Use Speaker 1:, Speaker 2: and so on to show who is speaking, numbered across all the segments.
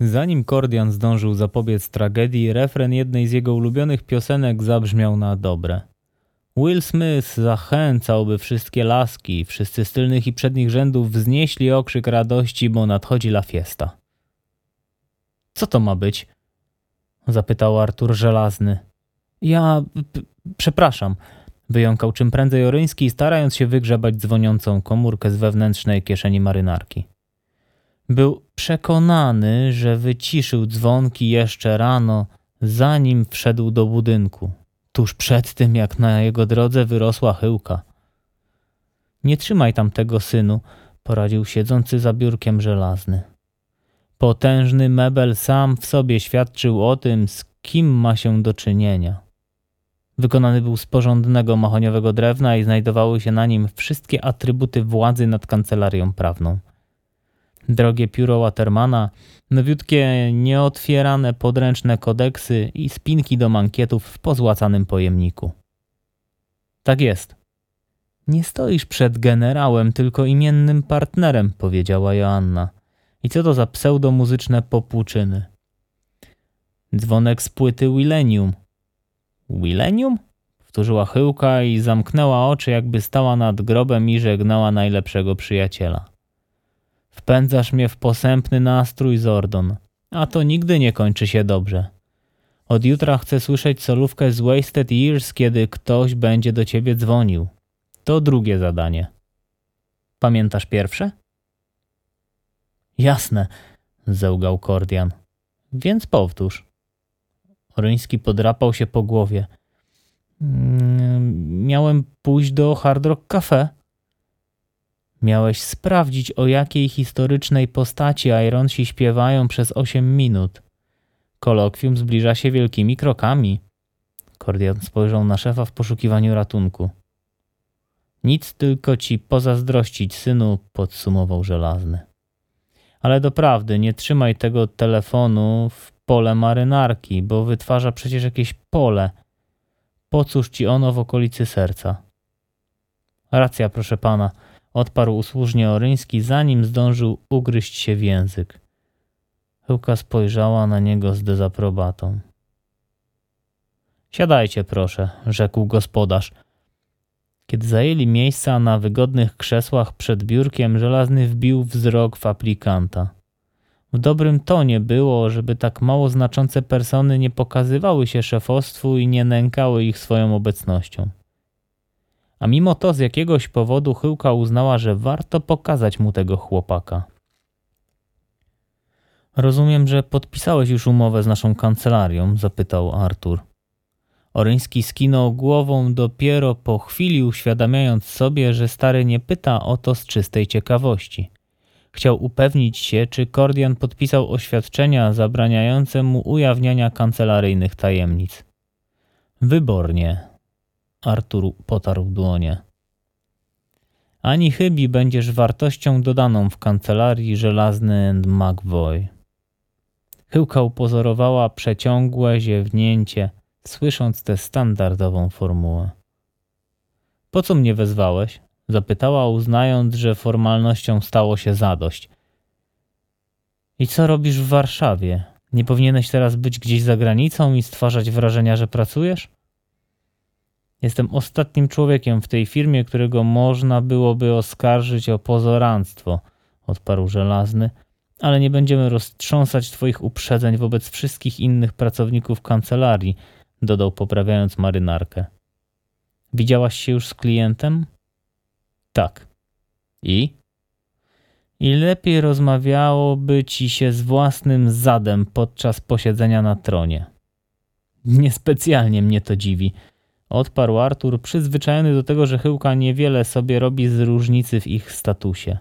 Speaker 1: Zanim Kordian zdążył zapobiec tragedii, refren jednej z jego ulubionych piosenek zabrzmiał na dobre. Will Smith zachęcał, by wszystkie laski, wszyscy z tylnych i przednich rzędów wznieśli okrzyk radości, bo nadchodzi la fiesta. Co to ma być? zapytał Artur Żelazny. Ja... przepraszam, wyjąkał czym prędzej Oryński, starając się wygrzebać dzwoniącą komórkę z wewnętrznej kieszeni marynarki. Był przekonany, że wyciszył dzwonki jeszcze rano, zanim wszedł do budynku, tuż przed tym, jak na jego drodze wyrosła chyłka. Nie trzymaj tam tego synu, poradził siedzący za biurkiem żelazny. Potężny mebel sam w sobie świadczył o tym, z kim ma się do czynienia. Wykonany był z porządnego mahoniowego drewna i znajdowały się na nim wszystkie atrybuty władzy nad kancelarią prawną. Drogie pióro Watermana, nowiutkie, nieotwierane podręczne kodeksy i spinki do mankietów w pozłacanym pojemniku. Tak jest. Nie stoisz przed generałem, tylko imiennym partnerem, powiedziała Joanna. I co to za pseudomuzyczne popłuczyny? Dzwonek z płyty Willenium. Willenium? Powtórzyła chyłka i zamknęła oczy, jakby stała nad grobem i żegnała najlepszego przyjaciela. Wpędzasz mnie w posępny nastrój, Zordon, a to nigdy nie kończy się dobrze. Od jutra chcę słyszeć solówkę z Wasted Years, kiedy ktoś będzie do ciebie dzwonił. To drugie zadanie. Pamiętasz pierwsze? Jasne, zełgał Kordian. Więc powtórz. Oryński podrapał się po głowie. Mm, miałem pójść do Hard Rock Cafe. Miałeś sprawdzić, o jakiej historycznej postaci Ironsi śpiewają przez osiem minut. Kolokwium zbliża się wielkimi krokami. Kordian spojrzał na szefa w poszukiwaniu ratunku. Nic tylko ci pozazdrościć, synu, podsumował żelazny. Ale doprawdy, nie trzymaj tego telefonu w pole marynarki, bo wytwarza przecież jakieś pole. Po cóż ci ono w okolicy serca? Racja, proszę pana, odparł usłużnie Oryński, zanim zdążył ugryźć się w język. Chyłka spojrzała na niego z dezaprobatą. Siadajcie, proszę, rzekł gospodarz. Kiedy zajęli miejsca na wygodnych krzesłach przed biurkiem, żelazny wbił wzrok w aplikanta. W dobrym tonie było, żeby tak mało znaczące persony nie pokazywały się szefostwu i nie nękały ich swoją obecnością. A mimo to z jakiegoś powodu Chyłka uznała, że warto pokazać mu tego chłopaka. Rozumiem, że podpisałeś już umowę z naszą kancelarią? zapytał Artur. Oryński skinął głową dopiero po chwili, uświadamiając sobie, że stary nie pyta o to z czystej ciekawości. Chciał upewnić się, czy Kordian podpisał oświadczenia zabraniające mu ujawniania kancelaryjnych tajemnic. Wybornie. Artur potarł dłonie. Ani chybi będziesz wartością dodaną w kancelarii żelazny and McVoy. Chyłka upozorowała przeciągłe ziewnięcie, słysząc tę standardową formułę. Po co mnie wezwałeś? Zapytała, uznając, że formalnością stało się zadość. I co robisz w Warszawie? Nie powinieneś teraz być gdzieś za granicą i stwarzać wrażenia, że pracujesz? Jestem ostatnim człowiekiem w tej firmie, którego można byłoby oskarżyć o pozoranstwo, odparł żelazny, ale nie będziemy roztrząsać twoich uprzedzeń wobec wszystkich innych pracowników kancelarii, dodał poprawiając marynarkę. Widziałaś się już z klientem? Tak. I? I lepiej rozmawiałoby ci się z własnym zadem podczas posiedzenia na tronie. Niespecjalnie mnie to dziwi, odparł Artur, przyzwyczajony do tego, że chyłka niewiele sobie robi z różnicy w ich statusie.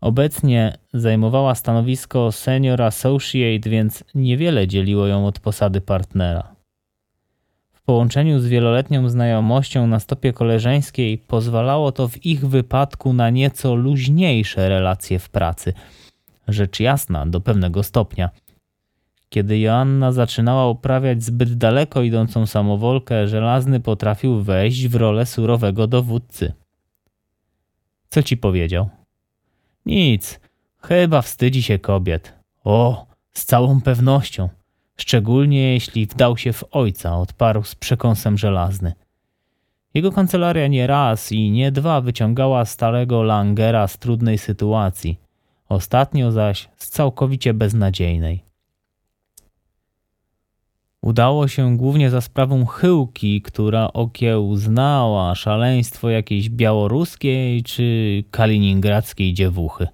Speaker 1: Obecnie zajmowała stanowisko senior associate, więc niewiele dzieliło ją od posady partnera połączeniu z wieloletnią znajomością na stopie koleżeńskiej pozwalało to w ich wypadku na nieco luźniejsze relacje w pracy. Rzecz jasna, do pewnego stopnia. Kiedy Joanna zaczynała uprawiać zbyt daleko idącą samowolkę, żelazny potrafił wejść w rolę surowego dowódcy. Co ci powiedział? Nic, chyba wstydzi się kobiet. O, Z całą pewnością, szczególnie jeśli wdał się w ojca, odparł z przekąsem żelazny. Jego kancelaria nie raz i nie dwa wyciągała starego Langera z trudnej sytuacji, ostatnio zaś z całkowicie beznadziejnej. Udało się głównie za sprawą chyłki, która okiełznała szaleństwo jakiejś białoruskiej czy kaliningradzkiej dziewuchy.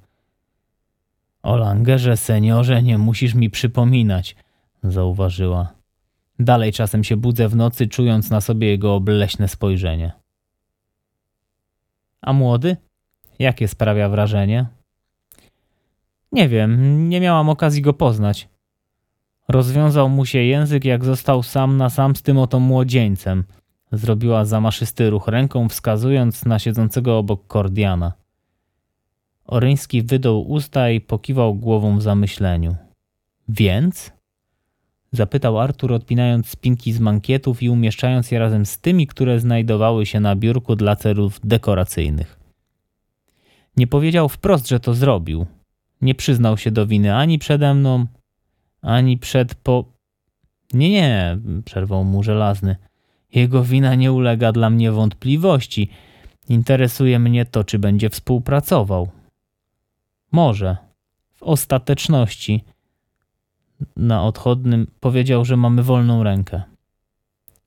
Speaker 1: O Langerze, seniorze, nie musisz mi przypominać, zauważyła. Dalej czasem się budzę w nocy, czując na sobie jego obleśne spojrzenie. A młody? Jakie sprawia wrażenie? Nie wiem, nie miałam okazji go poznać. Rozwiązał mu się język, jak został sam na sam z tym oto młodzieńcem. Zrobiła zamaszysty ruch ręką, wskazując na siedzącego obok Kordiana. Oryński wydał usta i pokiwał głową w zamyśleniu. Więc? Zapytał Artur, odpinając spinki z mankietów i umieszczając je razem z tymi, które znajdowały się na biurku dla celów dekoracyjnych. Nie powiedział wprost, że to zrobił. Nie przyznał się do winy ani przede mną, ani przed po. Nie, nie, przerwał mu żelazny. Jego wina nie ulega dla mnie wątpliwości. Interesuje mnie to, czy będzie współpracował. Może. W ostateczności. Na odchodnym powiedział, że mamy wolną rękę.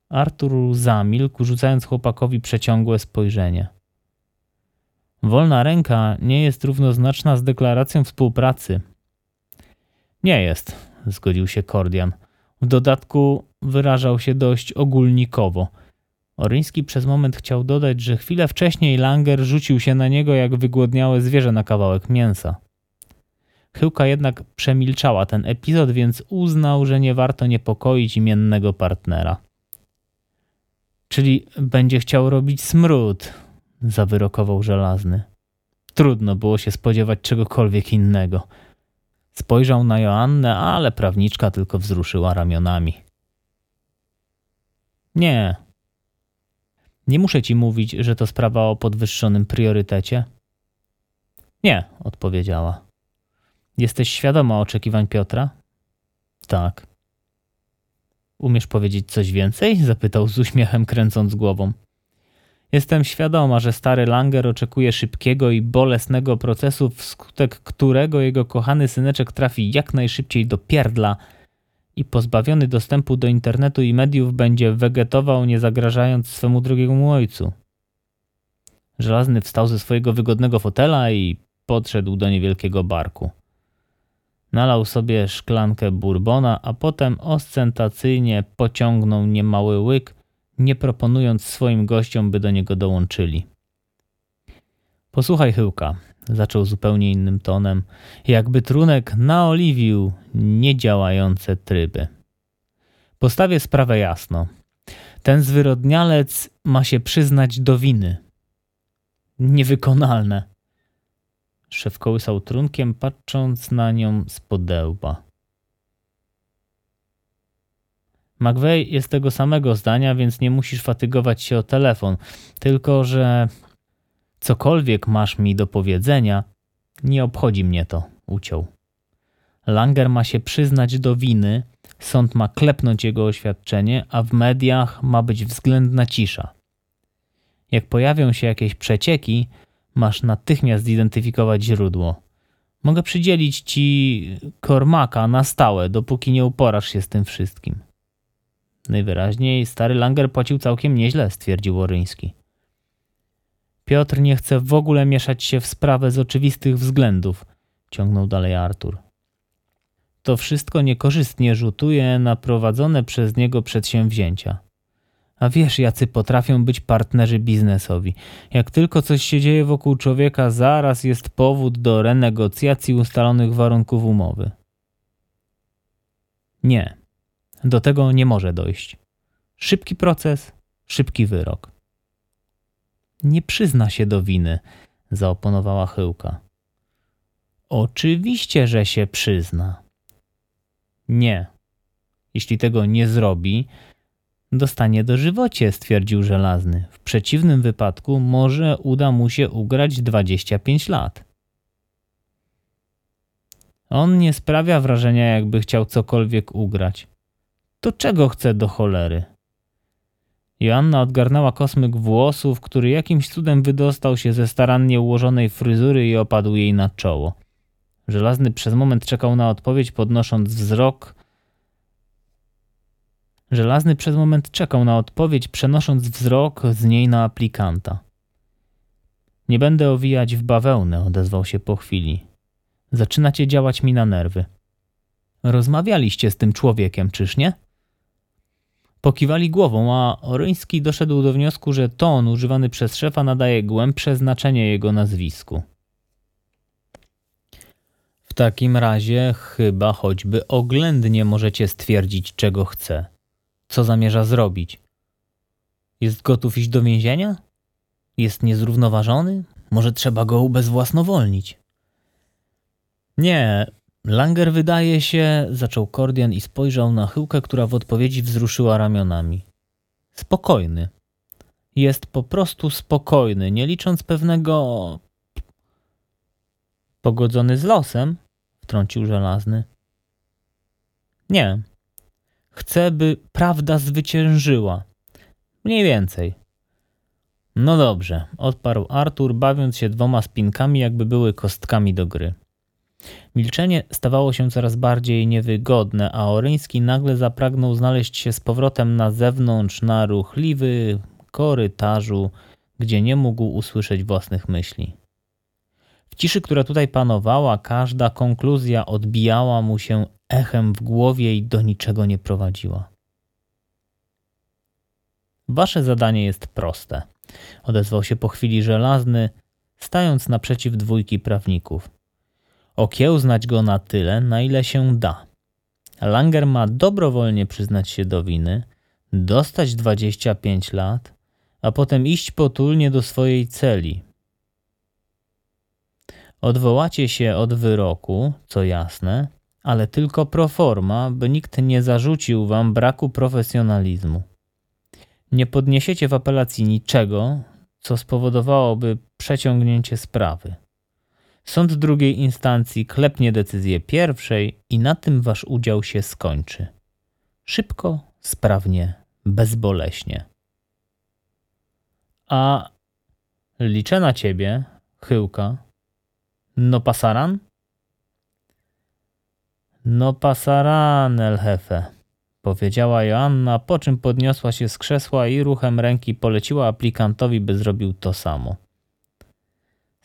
Speaker 1: Artur zamilkł, rzucając chłopakowi przeciągłe spojrzenie. Wolna ręka nie jest równoznaczna z deklaracją współpracy. Nie jest, zgodził się Kordian. W dodatku wyrażał się dość ogólnikowo. Oryński przez moment chciał dodać, że chwilę wcześniej Langer rzucił się na niego jak wygłodniałe zwierzę na kawałek mięsa. Chyłka jednak przemilczała ten epizod, więc uznał, że nie warto niepokoić imiennego partnera. Czyli będzie chciał robić smród, zawyrokował żelazny. Trudno było się spodziewać czegokolwiek innego. Spojrzał na Joannę, ale prawniczka tylko wzruszyła ramionami. Nie. Nie muszę ci mówić, że to sprawa o podwyższonym priorytecie? Nie, odpowiedziała. Jesteś świadoma oczekiwań Piotra? Tak. Umiesz powiedzieć coś więcej? zapytał z uśmiechem, kręcąc głową. Jestem świadoma, że stary Langer oczekuje szybkiego i bolesnego procesu, wskutek którego jego kochany syneczek trafi jak najszybciej do pierdla i pozbawiony dostępu do internetu i mediów będzie wegetował, nie zagrażając swemu drugiemu ojcu. Żelazny wstał ze swojego wygodnego fotela i podszedł do niewielkiego barku. Nalał sobie szklankę bourbona, a potem ostentacyjnie pociągnął niemały łyk, nie proponując swoim gościom, by do niego dołączyli. Posłuchaj, Chyłka, zaczął zupełnie innym tonem, jakby trunek naoliwił niedziałające tryby. Postawię sprawę jasno. Ten zwyrodnialec ma się przyznać do winy. Niewykonalne. Szef kołysał trunkiem, patrząc na nią z podełba. McVeigh jest tego samego zdania, więc nie musisz fatygować się o telefon. Tylko, że cokolwiek masz mi do powiedzenia, nie obchodzi mnie to, uciął. Langer ma się przyznać do winy, sąd ma klepnąć jego oświadczenie, a w mediach ma być względna cisza. Jak pojawią się jakieś przecieki, masz natychmiast zidentyfikować źródło. Mogę przydzielić ci kormaka na stałe, dopóki nie uporasz się z tym wszystkim. Najwyraźniej stary Langer płacił całkiem nieźle, stwierdził Oryński. Piotr nie chce w ogóle mieszać się w sprawę z oczywistych względów, ciągnął dalej Artur. To wszystko niekorzystnie rzutuje na prowadzone przez niego przedsięwzięcia. A wiesz, jacy potrafią być partnerzy biznesowi. Jak tylko coś się dzieje wokół człowieka, zaraz jest powód do renegocjacji ustalonych warunków umowy. Nie, do tego nie może dojść. Szybki proces, szybki wyrok. Nie przyzna się do winy, zaoponowała Chyłka. Oczywiście, że się przyzna. Nie. Jeśli tego nie zrobi, dostanie dożywocie, stwierdził żelazny. W przeciwnym wypadku może uda mu się ugrać 25 lat. On nie sprawia wrażenia, jakby chciał cokolwiek ugrać. To czego chce do cholery? Joanna odgarnęła kosmyk włosów, który jakimś cudem wydostał się ze starannie ułożonej fryzury i opadł jej na czoło. Żelazny przez moment czekał na odpowiedź, podnosząc wzrok. Żelazny przez moment czekał na odpowiedź, przenosząc wzrok z niej na aplikanta. Nie będę owijać w bawełnę, odezwał się po chwili. Zaczynacie działać mi na nerwy. Rozmawialiście z tym człowiekiem, czyż nie? Pokiwali głową, a Oryński doszedł do wniosku, że ton używany przez szefa nadaje głębsze znaczenie jego nazwisku. W takim razie chyba choćby oględnie możecie stwierdzić, czego chce. Co zamierza zrobić? Jest gotów iść do więzienia? Jest niezrównoważony? Może trzeba go ubezwłasnowolnić? Nie, Langer wydaje się, zaczął Kordian i spojrzał na chyłkę, która w odpowiedzi wzruszyła ramionami. Spokojny. Jest po prostu spokojny, nie licząc pewnego. Pogodzony z losem? wtrącił żelazny. Nie. Chcę, by prawda zwyciężyła. Mniej więcej. No dobrze, odparł Artur, bawiąc się dwoma spinkami, jakby były kostkami do gry. Milczenie stawało się coraz bardziej niewygodne, a Oryński nagle zapragnął znaleźć się z powrotem na zewnątrz, na ruchliwy korytarzu, gdzie nie mógł usłyszeć własnych myśli. W ciszy, która tutaj panowała, każda konkluzja odbijała mu się echem w głowie i do niczego nie prowadziła. Wasze zadanie jest proste, odezwał się po chwili żelazny, stając naprzeciw dwójki prawników okiełznać go na tyle, na ile się da. Langer ma dobrowolnie przyznać się do winy, dostać 25 lat, a potem iść potulnie do swojej celi. Odwołacie się od wyroku, co jasne, ale tylko pro forma, by nikt nie zarzucił wam braku profesjonalizmu. Nie podniesiecie w apelacji niczego, co spowodowałoby przeciągnięcie sprawy. Sąd drugiej instancji klepnie decyzję pierwszej i na tym wasz udział się skończy. Szybko, sprawnie, bezboleśnie. A liczę na ciebie, chyłka. No pasaran? No pasaran, Elhefe, powiedziała Joanna, po czym podniosła się z krzesła i ruchem ręki poleciła aplikantowi, by zrobił to samo.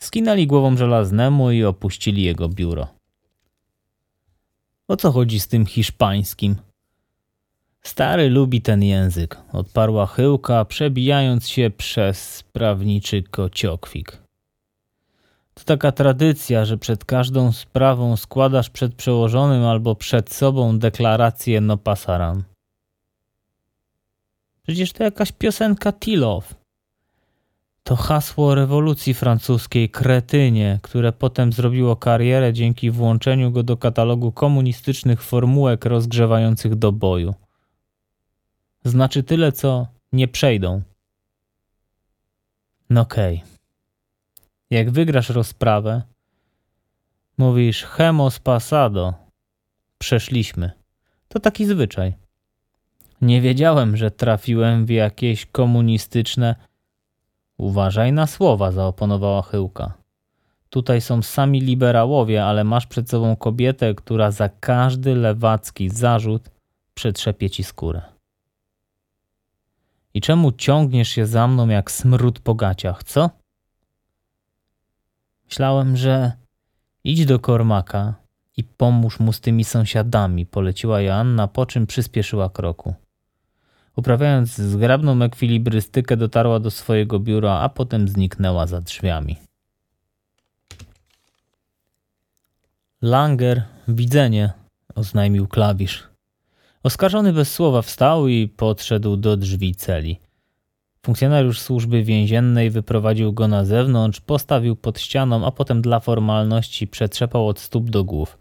Speaker 1: Skinęli głową żelaznemu i opuścili jego biuro. O co chodzi z tym hiszpańskim? Stary lubi ten język, odparła chyłka, przebijając się przez prawniczy kociokwik. To taka tradycja, że przed każdą sprawą składasz przed przełożonym albo przed sobą deklarację no pasaran. Przecież to jakaś piosenka Tilow. To hasło rewolucji francuskiej kretynie, które potem zrobiło karierę dzięki włączeniu go do katalogu komunistycznych formułek rozgrzewających do boju. Znaczy tyle, co nie przejdą. No okej. Okay. Jak wygrasz rozprawę, mówisz hemos passado. Przeszliśmy. To taki zwyczaj. Nie wiedziałem, że trafiłem w jakieś komunistyczne Uważaj na słowa, zaoponowała Chyłka. Tutaj są sami liberałowie, ale masz przed sobą kobietę, która za każdy lewacki zarzut przetrzepie ci skórę. I czemu ciągniesz się za mną jak smród po gaciach, co? Myślałem, że idź do Kormaka i pomóż mu z tymi sąsiadami, poleciła Joanna, po czym przyspieszyła kroku. Uprawiając zgrabną ekwilibrystykę, dotarła do swojego biura, a potem zniknęła za drzwiami. Langer, widzenie, oznajmił klawisz. Oskarżony bez słowa wstał i podszedł do drzwi celi. Funkcjonariusz służby więziennej wyprowadził go na zewnątrz, postawił pod ścianą, a potem dla formalności przetrzepał od stóp do głów.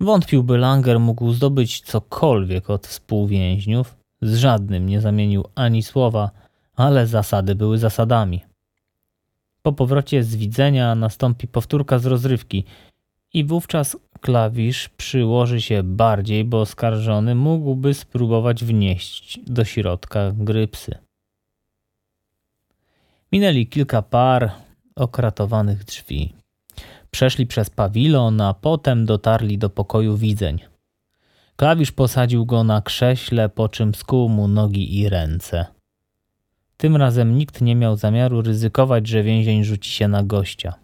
Speaker 1: Wątpił, by Langer mógł zdobyć cokolwiek od współwięźniów, z żadnym nie zamienił ani słowa, ale zasady były zasadami. Po powrocie z widzenia nastąpi powtórka z rozrywki i wówczas klawisz przyłoży się bardziej, bo oskarżony mógłby spróbować wnieść do środka grypsy. Minęli kilka par okratowanych drzwi. Przeszli przez pawilon, a potem dotarli do pokoju widzeń. Klawisz posadził go na krześle, po czym skuł mu nogi i ręce. Tym razem nikt nie miał zamiaru ryzykować, że więzień rzuci się na gościa.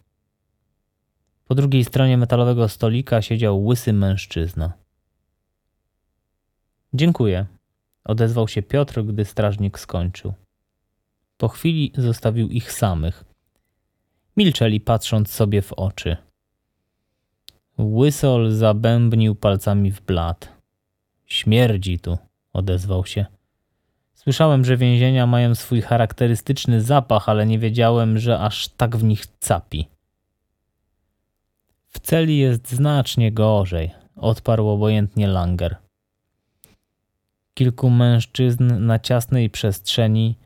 Speaker 1: Po drugiej stronie metalowego stolika siedział łysy mężczyzna. Dziękuję, odezwał się Piotr, gdy strażnik skończył. Po chwili zostawił ich samych. Milczeli, patrząc sobie w oczy. Łysol zabębnił palcami w blat. Śmierdzi tu, odezwał się. Słyszałem, że więzienia mają swój charakterystyczny zapach, ale nie wiedziałem, że aż tak w nich capi. W celi jest znacznie gorzej, odparł obojętnie Langer. Kilku mężczyzn na ciasnej przestrzeni,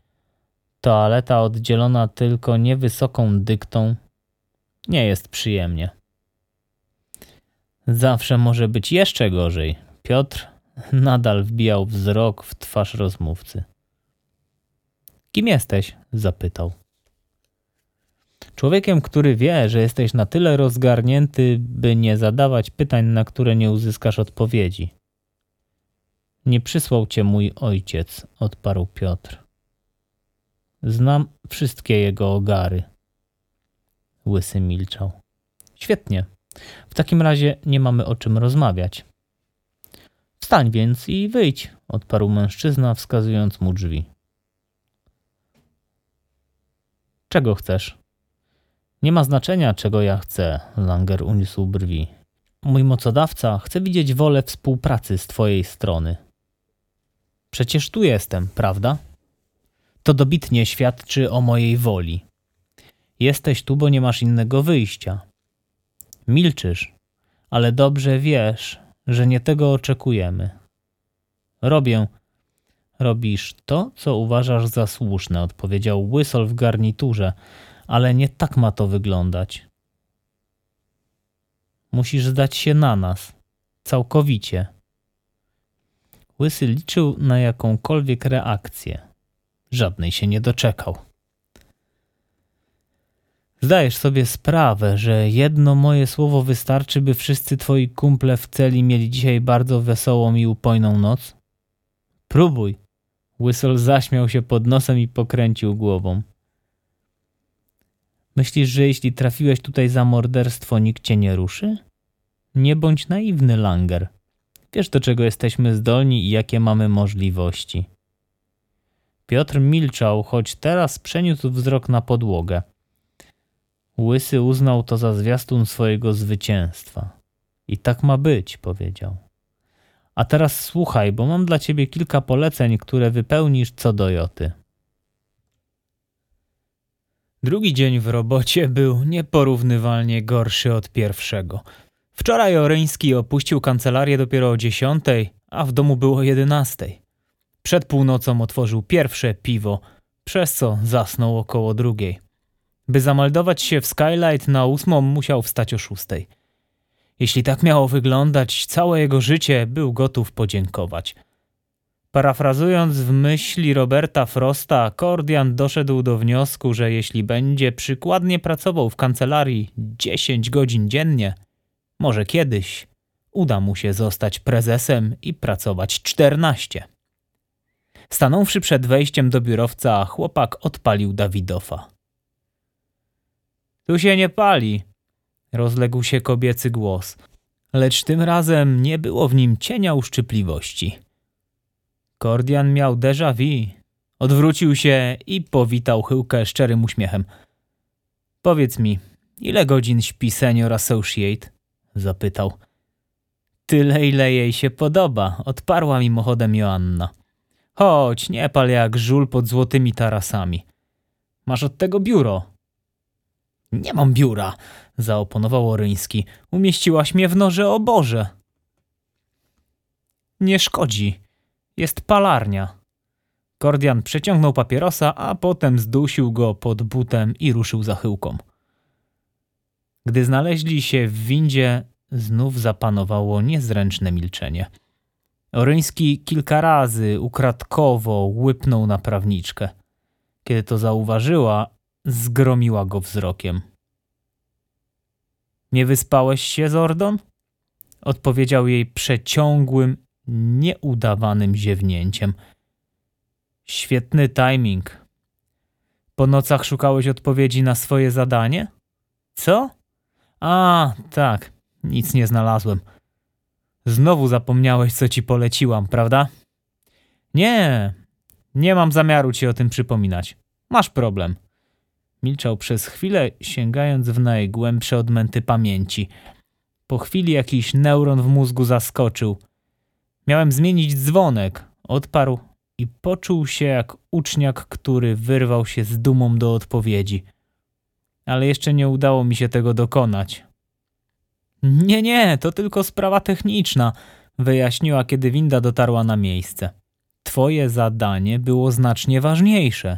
Speaker 1: toaleta oddzielona tylko niewysoką dyktą, nie jest przyjemnie. Zawsze może być jeszcze gorzej. Piotr nadal wbijał wzrok w twarz rozmówcy. Kim jesteś? zapytał. Człowiekiem, który wie, że jesteś na tyle rozgarnięty, by nie zadawać pytań, na które nie uzyskasz odpowiedzi. Nie przysłał cię mój ojciec, odparł Piotr. Znam wszystkie jego ogary. Łysy milczał. Świetnie. W takim razie nie mamy o czym rozmawiać. Wstań więc i wyjdź, odparł mężczyzna, wskazując mu drzwi. Czego chcesz? Nie ma znaczenia, czego ja chcę, Langer uniósł brwi. Mój mocodawca chce widzieć wolę współpracy z twojej strony. Przecież tu jestem, prawda? To dobitnie świadczy o mojej woli. Jesteś tu, bo nie masz innego wyjścia. Milczysz, ale dobrze wiesz, że nie tego oczekujemy. Robię. Robisz to, co uważasz za słuszne, odpowiedział Łysol w garniturze, ale nie tak ma to wyglądać. Musisz zdać się na nas, całkowicie. Łysy liczył na jakąkolwiek reakcję. Żadnej się nie doczekał. Zdajesz sobie sprawę, że jedno moje słowo wystarczy, by wszyscy twoi kumple w celi mieli dzisiaj bardzo wesołą i upojną noc? Próbuj. Whistle zaśmiał się pod nosem i pokręcił głową. Myślisz, że jeśli trafiłeś tutaj za morderstwo, nikt cię nie ruszy? Nie bądź naiwny, Langer. Wiesz, do czego jesteśmy zdolni i jakie mamy możliwości. Piotr milczał, choć teraz przeniósł wzrok na podłogę. Łysy uznał to za zwiastun swojego zwycięstwa. I tak ma być, powiedział. A teraz słuchaj, bo mam dla ciebie kilka poleceń, które wypełnisz co do joty. Drugi dzień w robocie był nieporównywalnie gorszy od pierwszego. Wczoraj Oreński opuścił kancelarię dopiero o dziesiątej, a w domu było jedenastej. Przed północą otworzył pierwsze piwo, przez co zasnął około drugiej. By zameldować się w Skylight na ósmą musiał wstać o szóstej. Jeśli tak miało wyglądać, całe jego życie był gotów podziękować. Parafrazując w myśli Roberta Frosta, Kordian doszedł do wniosku, że jeśli będzie przykładnie pracował w kancelarii 10 godzin dziennie, może kiedyś uda mu się zostać prezesem i pracować 14. Stanąwszy przed wejściem do biurowca, chłopak odpalił Dawidofa. Tu się nie pali, rozległ się kobiecy głos, lecz tym razem nie było w nim cienia uszczypliwości. Kordian miał déjà vu. Odwrócił się i powitał chyłkę szczerym uśmiechem. Powiedz mi, ile godzin śpi senior associate? Zapytał. Tyle, ile jej się podoba, odparła mimochodem Joanna. Chodź, nie pal jak żul pod złotymi tarasami. Masz od tego biuro. Nie mam biura, zaoponował Oryński. Umieściłaś mnie w noże o Boże. Nie szkodzi. Jest palarnia. Kordian przeciągnął papierosa, a potem zdusił go pod butem i ruszył za chyłką. Gdy znaleźli się w windzie, znów zapanowało niezręczne milczenie. Oryński kilka razy ukradkowo łypnął na prawniczkę. Kiedy to zauważyła, zgromiła go wzrokiem. Nie wyspałeś się, Zordon? Odpowiedział jej przeciągłym, nieudawanym ziewnięciem. Świetny timing. Po nocach szukałeś odpowiedzi na swoje zadanie? Co? A, tak, nic nie znalazłem. Znowu zapomniałeś, co ci poleciłam, prawda? Nie, nie mam zamiaru ci o tym przypominać. Masz problem. Milczał przez chwilę, sięgając w najgłębsze odmęty pamięci. Po chwili jakiś neuron w mózgu zaskoczył. Miałem zmienić dzwonek. Odparł i poczuł się jak uczniak, który wyrwał się z dumą do odpowiedzi. Ale jeszcze nie udało mi się tego dokonać. Nie, nie, to tylko sprawa techniczna, wyjaśniła, kiedy winda dotarła na miejsce. Twoje zadanie było znacznie ważniejsze.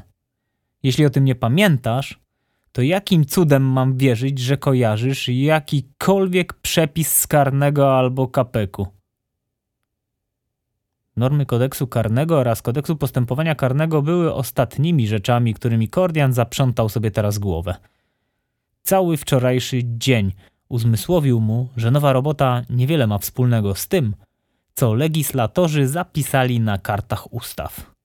Speaker 1: Jeśli o tym nie pamiętasz, to jakim cudem mam wierzyć, że kojarzysz jakikolwiek przepis z karnego albo kapeku? Normy kodeksu karnego oraz kodeksu postępowania karnego były ostatnimi rzeczami, którymi Kordian zaprzątał sobie teraz głowę. Cały wczorajszy dzień uzmysłowił mu, że nowa robota niewiele ma wspólnego z tym, co legislatorzy zapisali na kartach ustaw.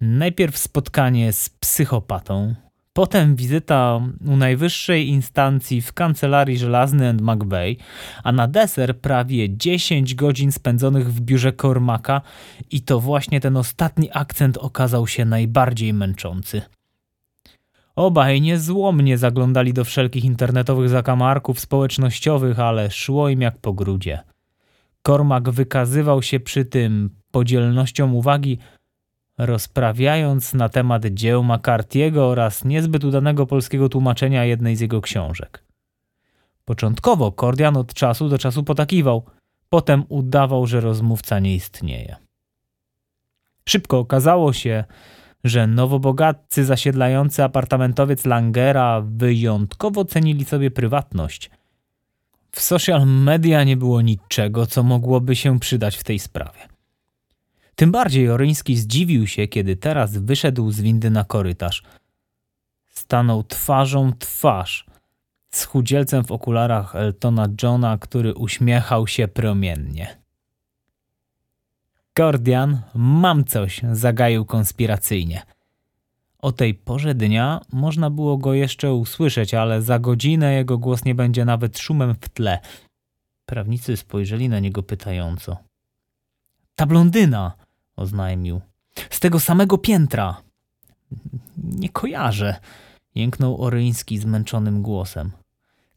Speaker 1: Najpierw spotkanie z psychopatą, potem wizyta u najwyższej instancji w kancelarii żelazny and McVeigh, a na deser prawie 10 godzin spędzonych w biurze Cormaka i to właśnie ten ostatni akcent okazał się najbardziej męczący. Obaj niezłomnie zaglądali do wszelkich internetowych zakamarków społecznościowych, ale szło im jak po grudzie. Kormak wykazywał się przy tym podzielnością uwagi, rozprawiając na temat dzieł McCarthy'ego oraz niezbyt udanego polskiego tłumaczenia jednej z jego książek. Początkowo Kordian od czasu do czasu potakiwał, potem udawał, że rozmówca nie istnieje. Szybko okazało się, że nowobogatcy zasiedlający apartamentowiec Langera wyjątkowo cenili sobie prywatność. W social media nie było niczego, co mogłoby się przydać w tej sprawie. Tym bardziej Oryński zdziwił się, kiedy teraz wyszedł z windy na korytarz. Stanął twarzą twarz z chudzielcem w okularach Eltona Johna, który uśmiechał się promiennie. Kordian, mam coś, zagaił konspiracyjnie. O tej porze dnia można było go jeszcze usłyszeć, ale za godzinę jego głos nie będzie nawet szumem w tle. Prawnicy spojrzeli na niego pytająco. Ta blondyna, oznajmił. Z tego samego piętra. Nie kojarzę, jęknął Oryński zmęczonym głosem.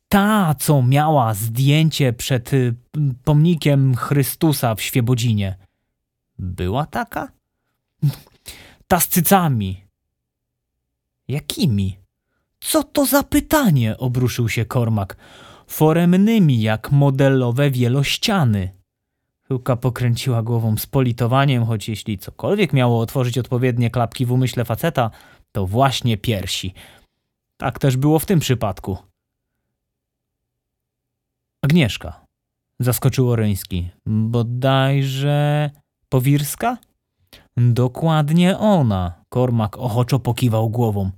Speaker 1: Ta, co miała zdjęcie przed y, pomnikiem Chrystusa w Świebodzinie. Była taka? Ta z cycami. Jakimi? Co to za pytanie? obruszył się Kormak. Foremnymi jak modelowe wielościany. Chyłka pokręciła głową z politowaniem, choć jeśli cokolwiek miało otworzyć odpowiednie klapki w umyśle faceta, to właśnie piersi. Tak też było w tym przypadku. Agnieszka. Zaskoczył Oryński. Bodajże... Powirska? Dokładnie ona. Kormak ochoczo pokiwał głową.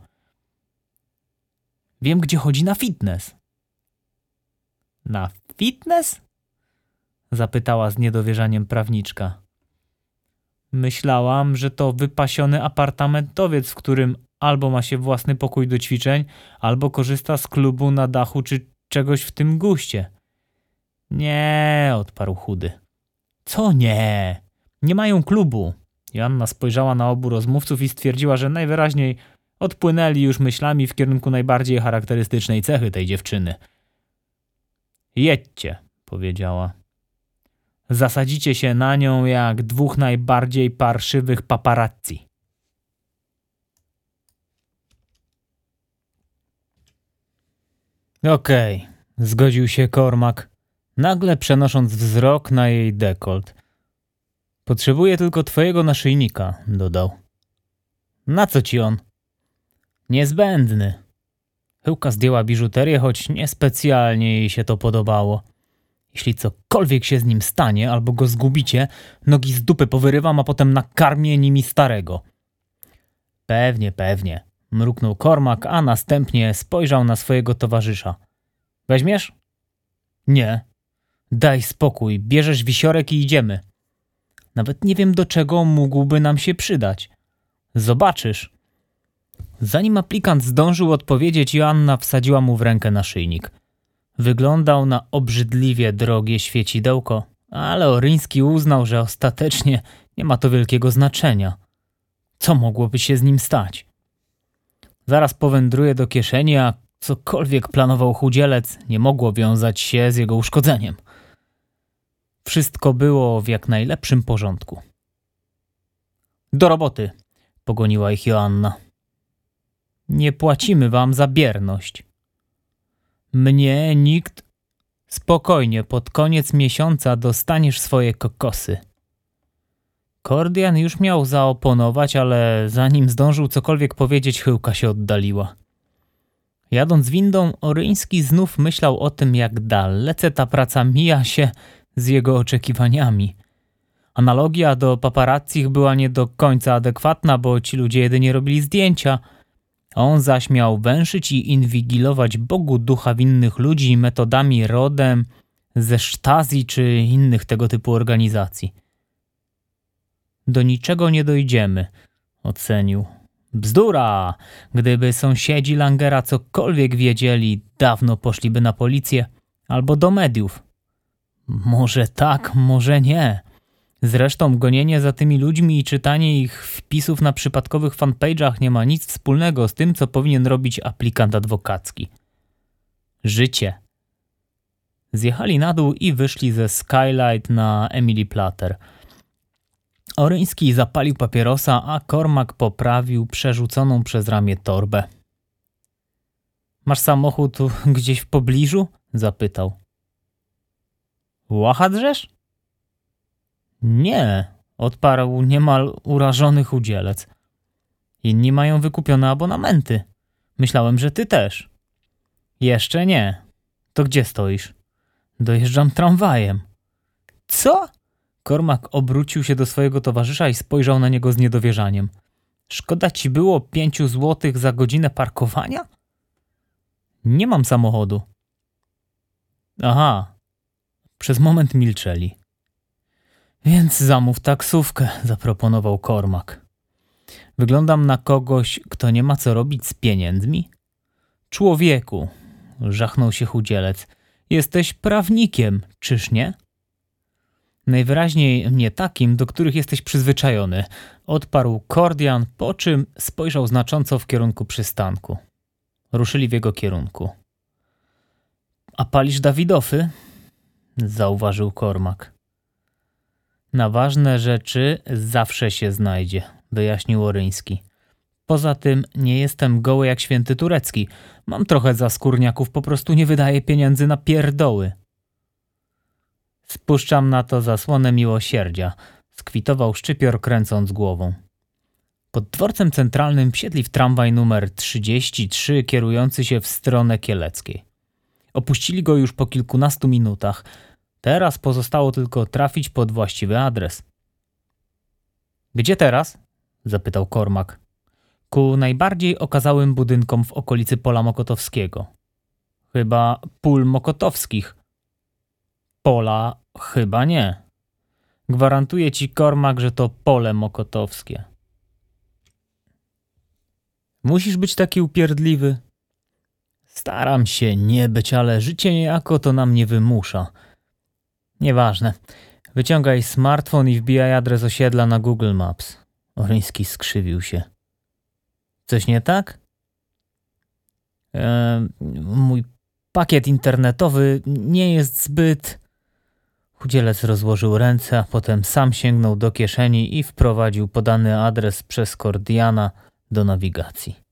Speaker 1: Wiem, gdzie chodzi na fitness. Na fitness? Zapytała z niedowierzaniem prawniczka. Myślałam, że to wypasiony apartamentowiec, w którym albo ma się własny pokój do ćwiczeń, albo korzysta z klubu na dachu czy czegoś w tym guście. Nie, odparł chudy. Co nie? Nie mają klubu. Joanna spojrzała na obu rozmówców i stwierdziła, że najwyraźniej odpłynęli już myślami w kierunku najbardziej charakterystycznej cechy tej dziewczyny. Jedźcie, powiedziała. Zasadzicie się na nią jak dwóch najbardziej parszywych paparazzi. Okej, okay, zgodził się Kormak, nagle przenosząc wzrok na jej dekolt. Potrzebuję tylko twojego naszyjnika, dodał. Na co ci on? Niezbędny. Chyłka zdjęła biżuterię, choć niespecjalnie jej się to podobało. Jeśli cokolwiek się z nim stanie albo go zgubicie, nogi z dupy powyrywam, a potem nakarmię nimi starego. Pewnie, pewnie, mruknął Kormak, a następnie spojrzał na swojego towarzysza. Weźmiesz? Nie. Daj spokój, bierzesz wisiorek i idziemy. Nawet nie wiem, do czego mógłby nam się przydać. Zobaczysz. Zanim aplikant zdążył odpowiedzieć, Joanna wsadziła mu w rękę naszyjnik. Wyglądał na obrzydliwie drogie świecidełko, ale Oryński uznał, że ostatecznie nie ma to wielkiego znaczenia. Co mogłoby się z nim stać? Zaraz powędruje do kieszeni, a cokolwiek planował chudzielec, nie mogło wiązać się z jego uszkodzeniem. Wszystko było w jak najlepszym porządku. Do roboty, pogoniła ich Joanna. Nie płacimy wam za bierność. Mnie nikt. Spokojnie, pod koniec miesiąca dostaniesz swoje kokosy. Kordian już miał zaoponować, ale zanim zdążył cokolwiek powiedzieć, chyłka się oddaliła. Jadąc windą, Oryński znów myślał o tym, jak dalece ta praca mija się z jego oczekiwaniami. Analogia do paparazzich była nie do końca adekwatna, bo ci ludzie jedynie robili zdjęcia. On zaś miał węszyć i inwigilować Bogu ducha winnych ludzi metodami rodem ze sztazji czy innych tego typu organizacji. Do niczego nie dojdziemy, ocenił. Bzdura! Gdyby sąsiedzi Langera cokolwiek wiedzieli, dawno poszliby na policję albo do mediów. Może tak, może nie. Zresztą gonienie za tymi ludźmi i czytanie ich wpisów na przypadkowych fanpage'ach nie ma nic wspólnego z tym, co powinien robić aplikant adwokacki. Życie. Zjechali na dół i wyszli ze Skylight na Emily Platter. Oryński zapalił papierosa, a Kormak poprawił przerzuconą przez ramię torbę. Masz samochód gdzieś w pobliżu? zapytał. Łacha drzesz? Nie, odparł niemal urażony chudzielec. Inni mają wykupione abonamenty. Myślałem, że ty też. Jeszcze nie. To gdzie stoisz? Dojeżdżam tramwajem. Co? Kormak obrócił się do swojego towarzysza i spojrzał na niego z niedowierzaniem. Szkoda ci było pięciu złotych za godzinę parkowania? Nie mam samochodu. Aha. Przez moment milczeli. Więc zamów taksówkę, zaproponował Kormak. Wyglądam na kogoś, kto nie ma co robić z pieniędzmi? Człowieku, żachnął się chudzielec, jesteś prawnikiem, czyż nie? Najwyraźniej nie takim, do których jesteś przyzwyczajony, odparł Kordian, po czym spojrzał znacząco w kierunku przystanku. Ruszyli w jego kierunku. A palisz Dawidofy? zauważył Kormak. Na ważne rzeczy zawsze się znajdzie, wyjaśnił Oryński. Poza tym nie jestem goły jak święty turecki. Mam trochę zaskórniaków, po prostu nie wydaję pieniędzy na pierdoły. Spuszczam na to zasłonę miłosierdzia, skwitował szczypior kręcąc głową. Pod dworcem centralnym wsiedli w tramwaj numer 33 kierujący się w stronę kieleckiej. Opuścili go już po kilkunastu minutach. Teraz pozostało tylko trafić pod właściwy adres. Gdzie teraz? zapytał Kormak. Ku najbardziej okazałym budynkom w okolicy Pola Mokotowskiego. Chyba pól mokotowskich. Pola chyba nie. Gwarantuję ci, Kormak, że to pole mokotowskie. Musisz być taki upierdliwy. Staram się nie być, ale życie niejako to nam nie wymusza. Nieważne. Wyciągaj smartfon i wbijaj adres osiedla na Google Maps. Oryński skrzywił się. Coś nie tak? Mój pakiet internetowy nie jest zbyt. Chudzielec rozłożył ręce, a potem sam sięgnął do kieszeni i wprowadził podany adres przez Kordiana do nawigacji.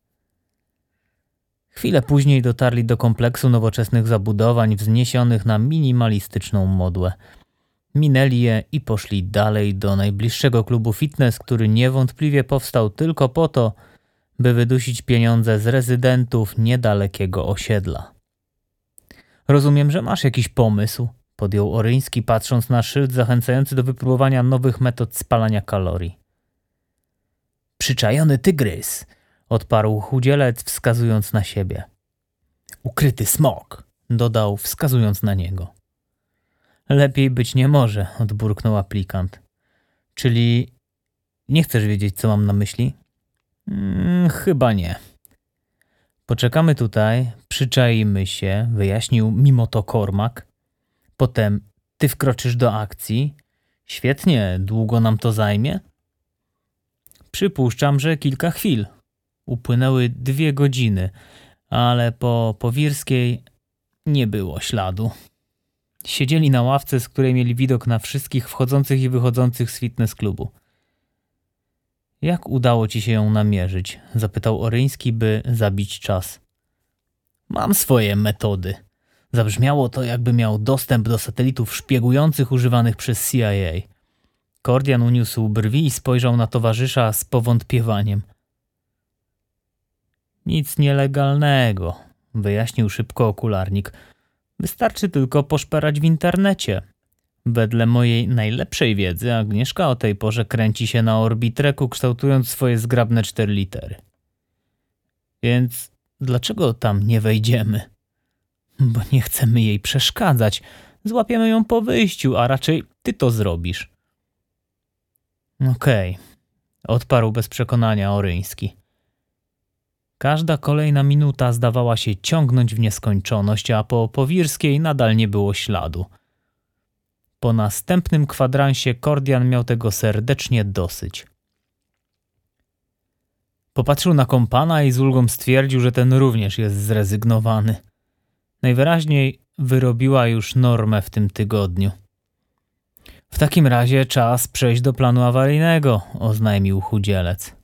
Speaker 1: Chwilę później dotarli do kompleksu nowoczesnych zabudowań wzniesionych na minimalistyczną modłę. Minęli je i poszli dalej do najbliższego klubu fitness, który niewątpliwie powstał tylko po to, by wydusić pieniądze z rezydentów niedalekiego osiedla. Rozumiem, że masz jakiś pomysł, podjął Oryński, patrząc na szyld zachęcający do wypróbowania nowych metod spalania kalorii. Przyczajony tygrys, odparł chudzielec, wskazując na siebie. Ukryty smok, dodał, wskazując na niego. Lepiej być nie może, odburknął aplikant. Czyli nie chcesz wiedzieć, co mam na myśli? Hmm, chyba nie. Poczekamy tutaj, przyczaimy się, wyjaśnił mimo to Kormak. Potem ty wkroczysz do akcji. Świetnie, długo nam to zajmie? Przypuszczam, że kilka chwil. Upłynęły dwie godziny, ale po Powirskiej nie było śladu. Siedzieli na ławce, z której mieli widok na wszystkich wchodzących i wychodzących z fitness klubu. Jak udało ci się ją namierzyć? zapytał Oryński, by zabić czas. Mam swoje metody. Zabrzmiało to, jakby miał dostęp do satelitów szpiegujących używanych przez CIA. Kordian uniósł brwi i spojrzał na towarzysza z powątpiewaniem. Nic nielegalnego, wyjaśnił szybko okularnik. Wystarczy tylko poszperać w internecie. Wedle mojej najlepszej wiedzy Agnieszka o tej porze kręci się na orbitreku, kształtując swoje zgrabne cztery litery. Więc dlaczego tam nie wejdziemy? Bo nie chcemy jej przeszkadzać. Złapiemy ją po wyjściu, a raczej ty to zrobisz. Okej, okay. odparł bez przekonania Oryński. Każda kolejna minuta zdawała się ciągnąć w nieskończoność, a po Powirskiej nadal nie było śladu. Po następnym kwadransie Kordian miał tego serdecznie dosyć. Popatrzył na kompana i z ulgą stwierdził, że ten również jest zrezygnowany. Najwyraźniej wyrobiła już normę w tym tygodniu. W takim razie czas przejść do planu awaryjnego, oznajmił chudzielec.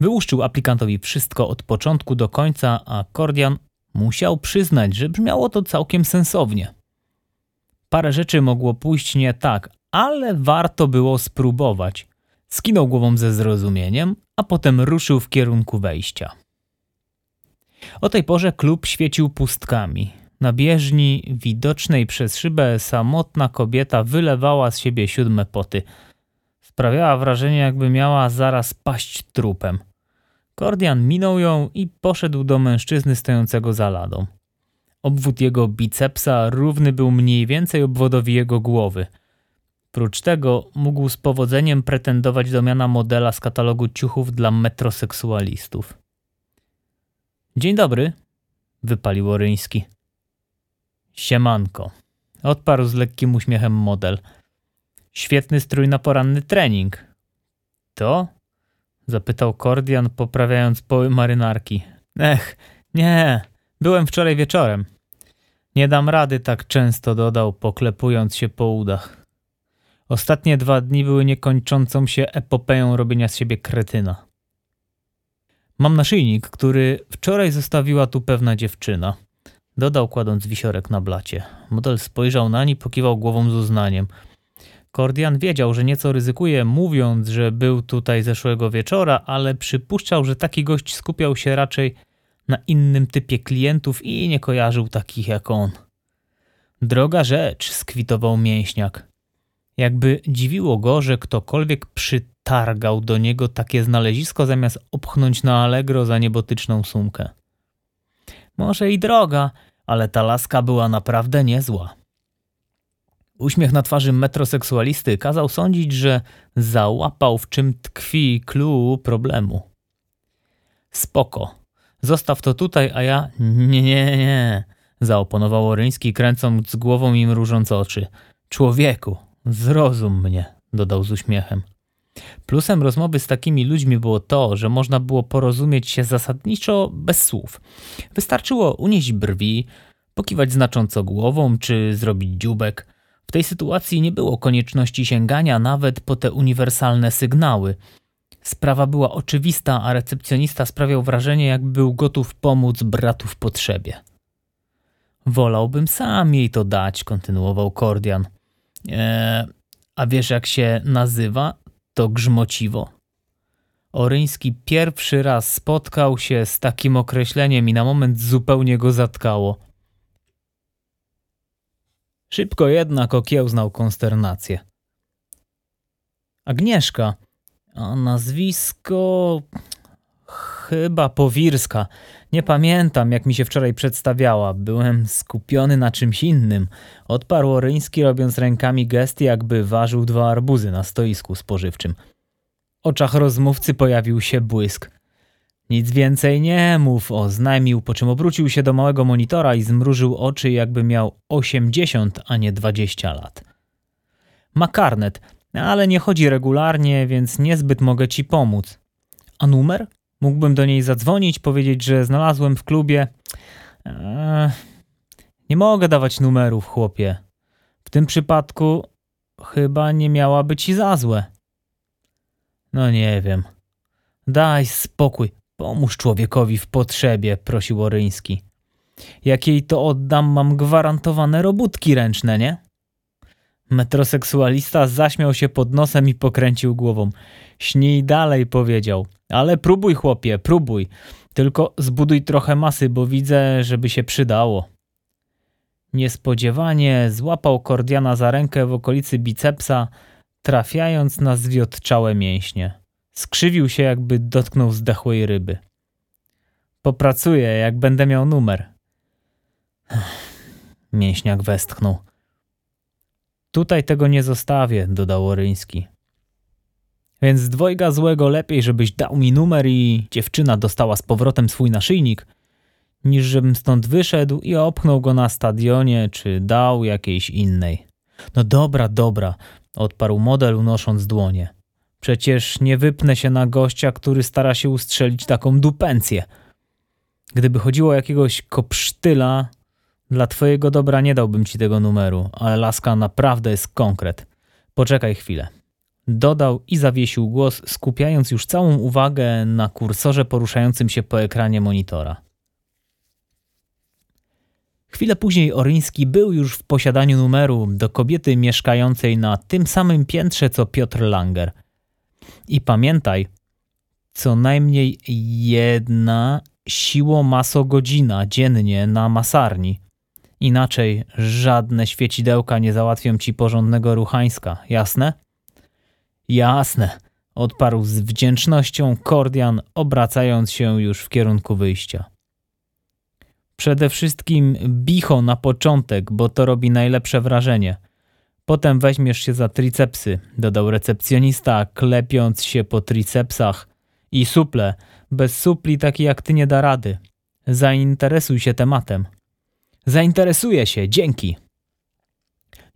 Speaker 1: Wyłuszczył aplikantowi wszystko od początku do końca, a Kordian musiał przyznać, że brzmiało to całkiem sensownie. Parę rzeczy mogło pójść nie tak, ale warto było spróbować. Skinął głową ze zrozumieniem, a potem ruszył w kierunku wejścia. O tej porze klub świecił pustkami. Na bieżni, widocznej przez szybę, samotna kobieta wylewała z siebie siódme poty. Sprawiała wrażenie, jakby miała zaraz paść trupem. Kordian minął ją i poszedł do mężczyzny stojącego za ladą. Obwód jego bicepsa równy był mniej więcej obwodowi jego głowy. Prócz tego mógł z powodzeniem pretendować do miana modela z katalogu ciuchów dla metroseksualistów. Dzień dobry, wypalił Oryński. Siemanko, odparł z lekkim uśmiechem model. Świetny strój na poranny trening. To? Zapytał Kordian, poprawiając poły marynarki. Ech, nie, byłem wczoraj wieczorem. Nie dam rady tak często, dodał, poklepując się po udach. Ostatnie dwa dni były niekończącą się epopeją robienia z siebie kretyna. Mam naszyjnik, który wczoraj zostawiła tu pewna dziewczyna. Dodał, kładąc wisiorek na blacie. Model spojrzał na nie, pokiwał głową z uznaniem. Kordian wiedział, że nieco ryzykuje, mówiąc, że był tutaj zeszłego wieczora, ale przypuszczał, że taki gość skupiał się raczej na innym typie klientów i nie kojarzył takich jak on. Droga rzecz, skwitował mięśniak. Jakby dziwiło go, że ktokolwiek przytargał do niego takie znalezisko zamiast opchnąć na Allegro za niebotyczną sumkę. Może i droga, ale ta laska była naprawdę niezła. Uśmiech na twarzy metroseksualisty kazał sądzić, że załapał w czym tkwi clue problemu. Spoko, Zostaw to tutaj, a ja... Nie, nie, nie, zaoponował Oryński, kręcąc głową i mrużąc oczy. Człowieku, zrozum mnie, dodał z uśmiechem. Plusem rozmowy z takimi ludźmi było to, że można było porozumieć się zasadniczo bez słów. Wystarczyło unieść brwi, pokiwać znacząco głową czy zrobić dziubek. W tej sytuacji nie było konieczności sięgania nawet po te uniwersalne sygnały – Sprawa była oczywista, a recepcjonista sprawiał wrażenie, jakby był gotów pomóc bratu w potrzebie. Wolałbym sam jej to dać, kontynuował Kordian. Eee, a wiesz jak się nazywa? To grzmociwo. Oryński pierwszy raz spotkał się z takim określeniem i na moment zupełnie go zatkało. Szybko jednak okiełznał konsternację. Agnieszka, a nazwisko chyba Powirska. Nie pamiętam, jak mi się wczoraj przedstawiała. Byłem skupiony na czymś innym. Odparł Oryński, robiąc rękami gesty, jakby ważył dwa arbuzy na stoisku spożywczym. W oczach rozmówcy pojawił się błysk. Nic więcej nie mów, oznajmił, po czym obrócił się do małego monitora i zmrużył oczy, jakby miał 80, a nie 20 lat. Ma karnet, ale nie chodzi regularnie, więc niezbyt mogę ci pomóc. A numer? Mógłbym do niej zadzwonić, powiedzieć, że znalazłem w klubie. Eee, nie mogę dawać numerów, chłopie. W tym przypadku chyba nie miałaby ci za złe. No nie wiem. Daj spokój. Pomóż człowiekowi w potrzebie, prosił Oryński. Jak jej to oddam, mam gwarantowane robótki ręczne, nie? Metroseksualista zaśmiał się pod nosem i pokręcił głową. Śnij dalej, powiedział. Ale próbuj, chłopie, próbuj. Tylko zbuduj trochę masy, bo widzę, żeby się przydało. Niespodziewanie złapał Kordiana za rękę w okolicy bicepsa, trafiając na zwiotczałe mięśnie. Skrzywił się, jakby dotknął zdechłej ryby. Popracuję, jak będę miał numer. Mięśniak westchnął. Tutaj tego nie zostawię, dodał Oryński. Więc dwojga złego lepiej, żebyś dał mi numer i dziewczyna dostała z powrotem swój naszyjnik, niż żebym stąd wyszedł i opchnął go na stadionie, czy dał jakiejś innej. No dobra, dobra, odparł model unosząc dłonie. Przecież nie wypnę się na gościa, który stara się ustrzelić taką dupencję. Gdyby chodziło o jakiegoś kopsztyla, dla twojego dobra nie dałbym ci tego numeru, ale laska naprawdę jest konkret. Poczekaj chwilę. Dodał i zawiesił głos, skupiając już całą uwagę na kursorze poruszającym się po ekranie monitora. Chwilę później Oryński był już w posiadaniu numeru do kobiety mieszkającej na tym samym piętrze co Piotr Langer. I pamiętaj, co najmniej jedna siło-maso-godzina dziennie na masarni. Inaczej żadne świecidełka nie załatwią ci porządnego ruchańska, jasne? Jasne, odparł z wdzięcznością Kordian, obracając się już w kierunku wyjścia. Przede wszystkim bicho na początek, bo to robi najlepsze wrażenie. Potem weźmiesz się za tricepsy, dodał recepcjonista, klepiąc się po tricepsach. I suple. Bez supli taki jak ty nie da rady. Zainteresuj się tematem. Zainteresuję się, dzięki.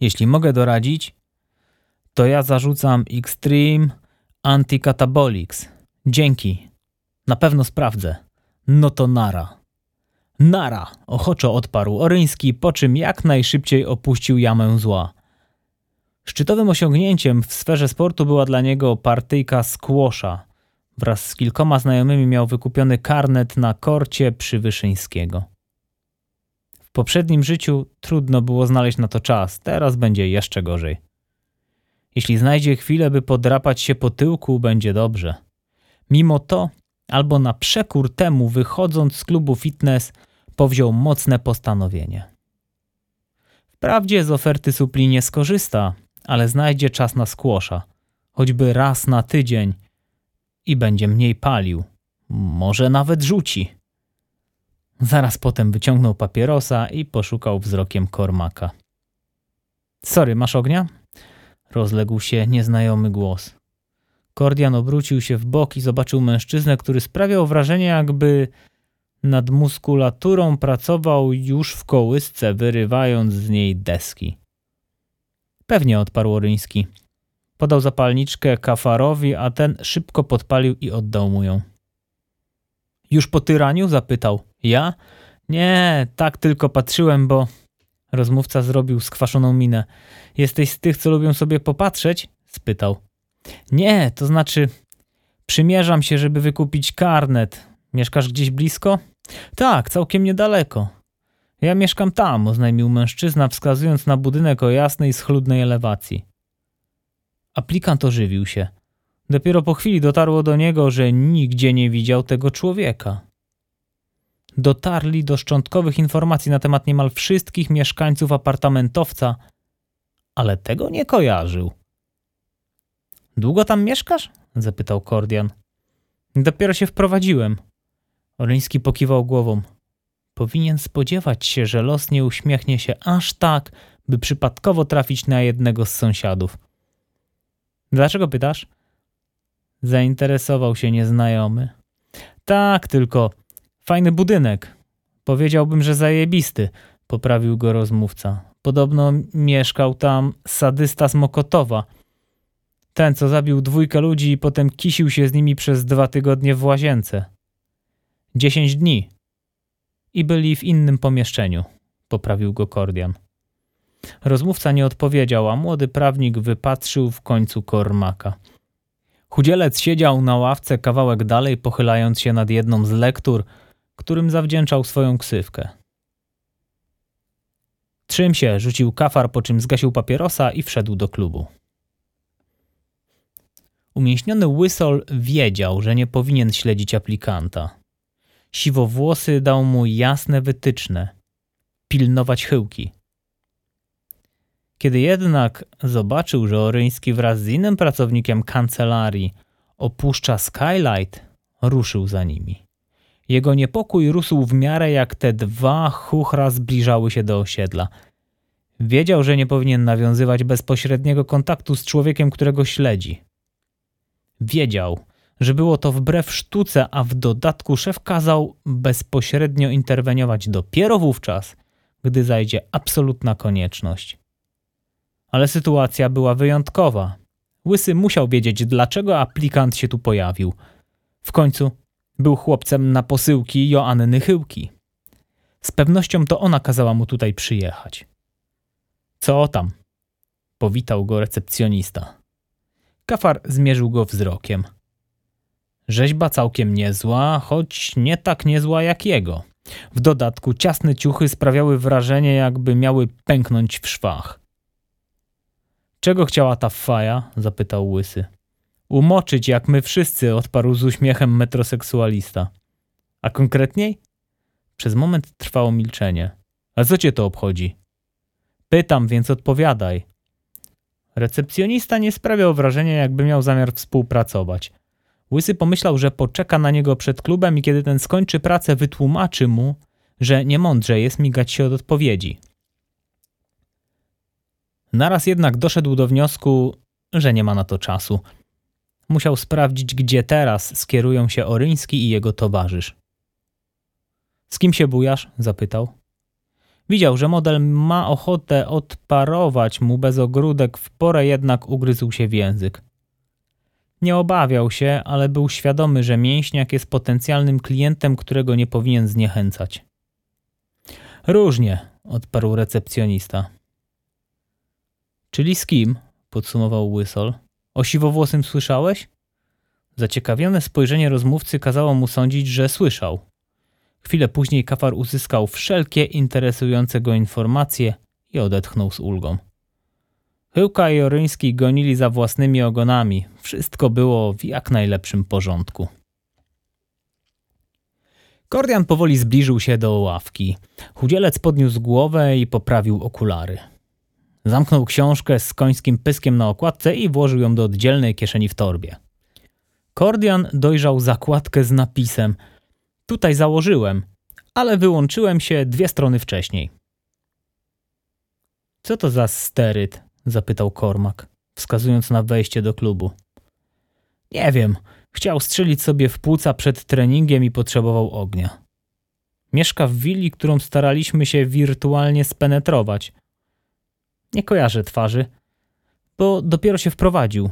Speaker 1: Jeśli mogę doradzić, to ja zarzucam Extreme Anticatabolics. Dzięki. Na pewno sprawdzę. No to nara. Nara! Ochoczo odparł Oryński, po czym jak najszybciej opuścił jamę zła. Szczytowym osiągnięciem w sferze sportu była dla niego partyjka squasha. Wraz z kilkoma znajomymi miał wykupiony karnet na korcie przy Wyszyńskiego. W poprzednim życiu trudno było znaleźć na to czas, teraz będzie jeszcze gorzej. Jeśli znajdzie chwilę, by podrapać się po tyłku, będzie dobrze. Mimo to, albo na przekór temu, wychodząc z klubu fitness, powziął mocne postanowienie. Wprawdzie z oferty supli nie skorzysta, ale znajdzie czas na skłosza, choćby raz na tydzień i będzie mniej palił. Może nawet rzuci. Zaraz potem wyciągnął papierosa i poszukał wzrokiem kormaka. Sorry, masz ognia? Rozległ się nieznajomy głos. Kordian obrócił się w bok i zobaczył mężczyznę, który sprawiał wrażenie, jakby nad muskulaturą pracował już w kołysce, wyrywając z niej deski. Pewnie odparł Oryński. Podał zapalniczkę kafarowi, a ten szybko podpalił i oddał mu ją. Już po tyraniu? zapytał. Ja? Nie, tak tylko patrzyłem, bo... Rozmówca zrobił skwaszoną minę. Jesteś z tych, co lubią sobie popatrzeć? spytał. Nie, to znaczy... Przymierzam się, żeby wykupić karnet. Mieszkasz gdzieś blisko? Tak, całkiem niedaleko. Ja mieszkam tam, oznajmił mężczyzna, wskazując na budynek o jasnej, schludnej elewacji. Aplikant ożywił się. Dopiero po chwili dotarło do niego, że nigdzie nie widział tego człowieka. dotarli do szczątkowych informacji na temat niemal wszystkich mieszkańców apartamentowca, ale tego nie kojarzył. Długo tam mieszkasz? zapytał Kordian. Dopiero się wprowadziłem. Oryński pokiwał głową. Powinien spodziewać się, że los nie uśmiechnie się aż tak, by przypadkowo trafić na jednego z sąsiadów. Dlaczego pytasz? Zainteresował się nieznajomy. Tak, tylko fajny budynek. Powiedziałbym, że zajebisty, poprawił go rozmówca. Podobno mieszkał tam sadysta z Mokotowa. Ten, co zabił dwójkę ludzi i potem kisił się z nimi przez dwa tygodnie w łazience. Dziesięć dni. I byli w innym pomieszczeniu, poprawił go Kordian. Rozmówca nie odpowiedział, a młody prawnik wypatrzył w końcu kormaka. Chudzielec siedział na ławce kawałek dalej, pochylając się nad jedną z lektur, którym zawdzięczał swoją ksywkę. Trzym się, rzucił kafar, po czym zgasił papierosa i wszedł do klubu. Umięśniony Łysol wiedział, że nie powinien śledzić aplikanta. Siwowłosy dał mu jasne wytyczne – pilnować chyłki. Kiedy jednak zobaczył, że Oryński wraz z innym pracownikiem kancelarii opuszcza Skylight, ruszył za nimi. Jego niepokój rósł w miarę jak te dwa chuchra zbliżały się do osiedla. Wiedział, że nie powinien nawiązywać bezpośredniego kontaktu z człowiekiem, którego śledzi. Wiedział, że było to wbrew sztuce, a w dodatku szef kazał bezpośrednio interweniować dopiero wówczas, gdy zajdzie absolutna konieczność. Ale sytuacja była wyjątkowa. Łysy musiał wiedzieć, dlaczego aplikant się tu pojawił. W końcu był chłopcem na posyłki Joanny Chyłki. Z pewnością to ona kazała mu tutaj przyjechać. Co tam? Powitał go recepcjonista. Kafar zmierzył go wzrokiem. Rzeźba całkiem niezła, choć nie tak niezła jak jego. W dodatku ciasne ciuchy sprawiały wrażenie, jakby miały pęknąć w szwach. Czego chciała ta faja? zapytał łysy. Umoczyć, jak my wszyscy, odparł z uśmiechem metroseksualista. A konkretniej? Przez moment trwało milczenie. A co cię to obchodzi? Pytam, więc odpowiadaj. Recepcjonista nie sprawiał wrażenia, jakby miał zamiar współpracować. Łysy pomyślał, że poczeka na niego przed klubem i kiedy ten skończy pracę, wytłumaczy mu, że niemądrze jest migać się od odpowiedzi. Naraz jednak doszedł do wniosku, że nie ma na to czasu. Musiał sprawdzić, gdzie teraz skierują się Oryński i jego towarzysz. Z kim się bujasz? zapytał. Widział, że model ma ochotę odparować mu bez ogródek, w porę jednak ugryzł się w język. Nie obawiał się, ale był świadomy, że mięśniak jest potencjalnym klientem, którego nie powinien zniechęcać. Różnie, odparł recepcjonista. Czyli z kim? podsumował Łysol. O siwowłosym słyszałeś? Zaciekawione spojrzenie rozmówcy kazało mu sądzić, że słyszał. Chwilę później kafar uzyskał wszelkie interesujące go informacje i odetchnął z ulgą. Chyłka i Oryński gonili za własnymi ogonami. Wszystko było w jak najlepszym porządku. Kordian powoli zbliżył się do ławki. Chudzielec podniósł głowę i poprawił okulary. Zamknął książkę z końskim pyskiem na okładce i włożył ją do oddzielnej kieszeni w torbie. Kordian dojrzał zakładkę z napisem Tutaj założyłem, ale wyłączyłem się dwie strony wcześniej. Co to za steryt? Zapytał Kormak, wskazując na wejście do klubu. Nie wiem, chciał strzelić sobie w płuca przed treningiem i potrzebował ognia. Mieszka w willi, którą staraliśmy się wirtualnie spenetrować. Nie kojarzę twarzy, bo dopiero się wprowadził.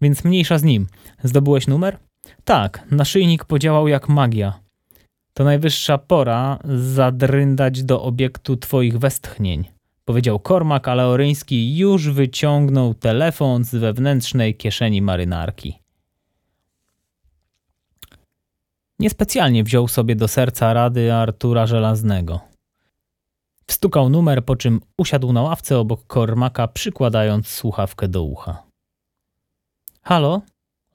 Speaker 1: Więc mniejsza z nim. Zdobyłeś numer? Tak, naszyjnik podziałał jak magia. To najwyższa pora zadryndać do obiektu twoich westchnień powiedział Kormak, ale Oryński już wyciągnął telefon z wewnętrznej kieszeni marynarki. Niespecjalnie wziął sobie do serca rady Artura Żelaznego. Wstukał numer, po czym usiadł na ławce obok Kormaka, przykładając słuchawkę do ucha. Halo?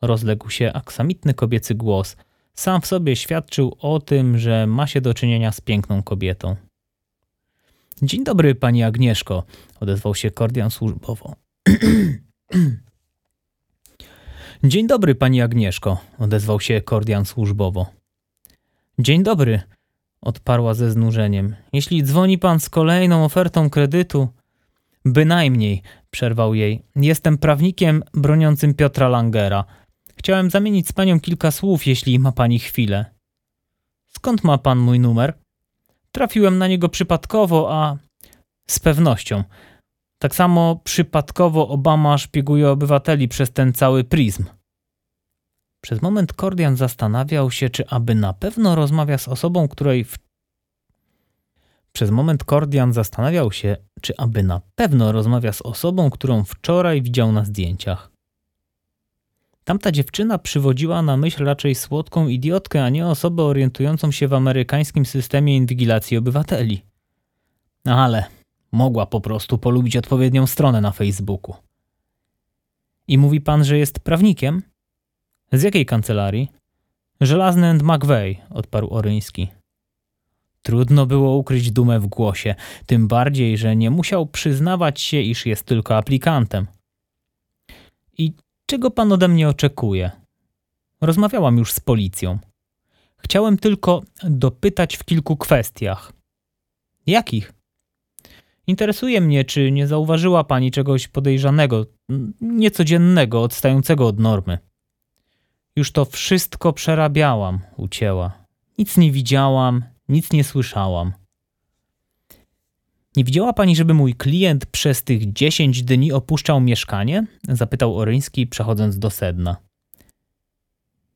Speaker 1: rozległ się aksamitny kobiecy głos sam w sobie świadczył o tym, że ma się do czynienia z piękną kobietą. Dzień dobry, pani Agnieszko, odezwał się Kordian służbowo. Dzień dobry, pani Agnieszko, odezwał się Kordian służbowo. Dzień dobry, odparła ze znużeniem. Jeśli dzwoni pan z kolejną ofertą kredytu, bynajmniej, przerwał jej. Jestem prawnikiem broniącym Piotra Langera. Chciałem zamienić z panią kilka słów, jeśli ma pani chwilę. Skąd ma pan mój numer? Trafiłem na niego przypadkowo, a z pewnością. Tak samo przypadkowo Obama szpieguje obywateli przez ten cały prizm. Przez moment Kordian zastanawiał się, czy aby na pewno rozmawia z osobą, której w... Przez moment Kordian zastanawiał się, czy aby na pewno rozmawia z osobą, którą wczoraj widział na zdjęciach. Tamta dziewczyna przywodziła na myśl raczej słodką idiotkę, a nie osobę orientującą się w amerykańskim systemie inwigilacji obywateli. Ale mogła po prostu polubić odpowiednią stronę na Facebooku. I mówi pan, że jest prawnikiem? Z jakiej kancelarii? Żelazny and McVeigh, odparł Oryński. Trudno było ukryć dumę w głosie, tym bardziej, że nie musiał przyznawać się, iż jest tylko aplikantem. I czego pan ode mnie oczekuje? Rozmawiałam już z policją. Chciałem tylko dopytać w kilku kwestiach. Jakich? Interesuje mnie, czy nie zauważyła pani czegoś podejrzanego, niecodziennego, odstającego od normy. Już to wszystko przerabiałam, ucięła. Nic nie widziałam, nic nie słyszałam. Nie widziała pani, żeby mój klient przez tych dziesięć dni opuszczał mieszkanie? Zapytał Oryński, przechodząc do sedna.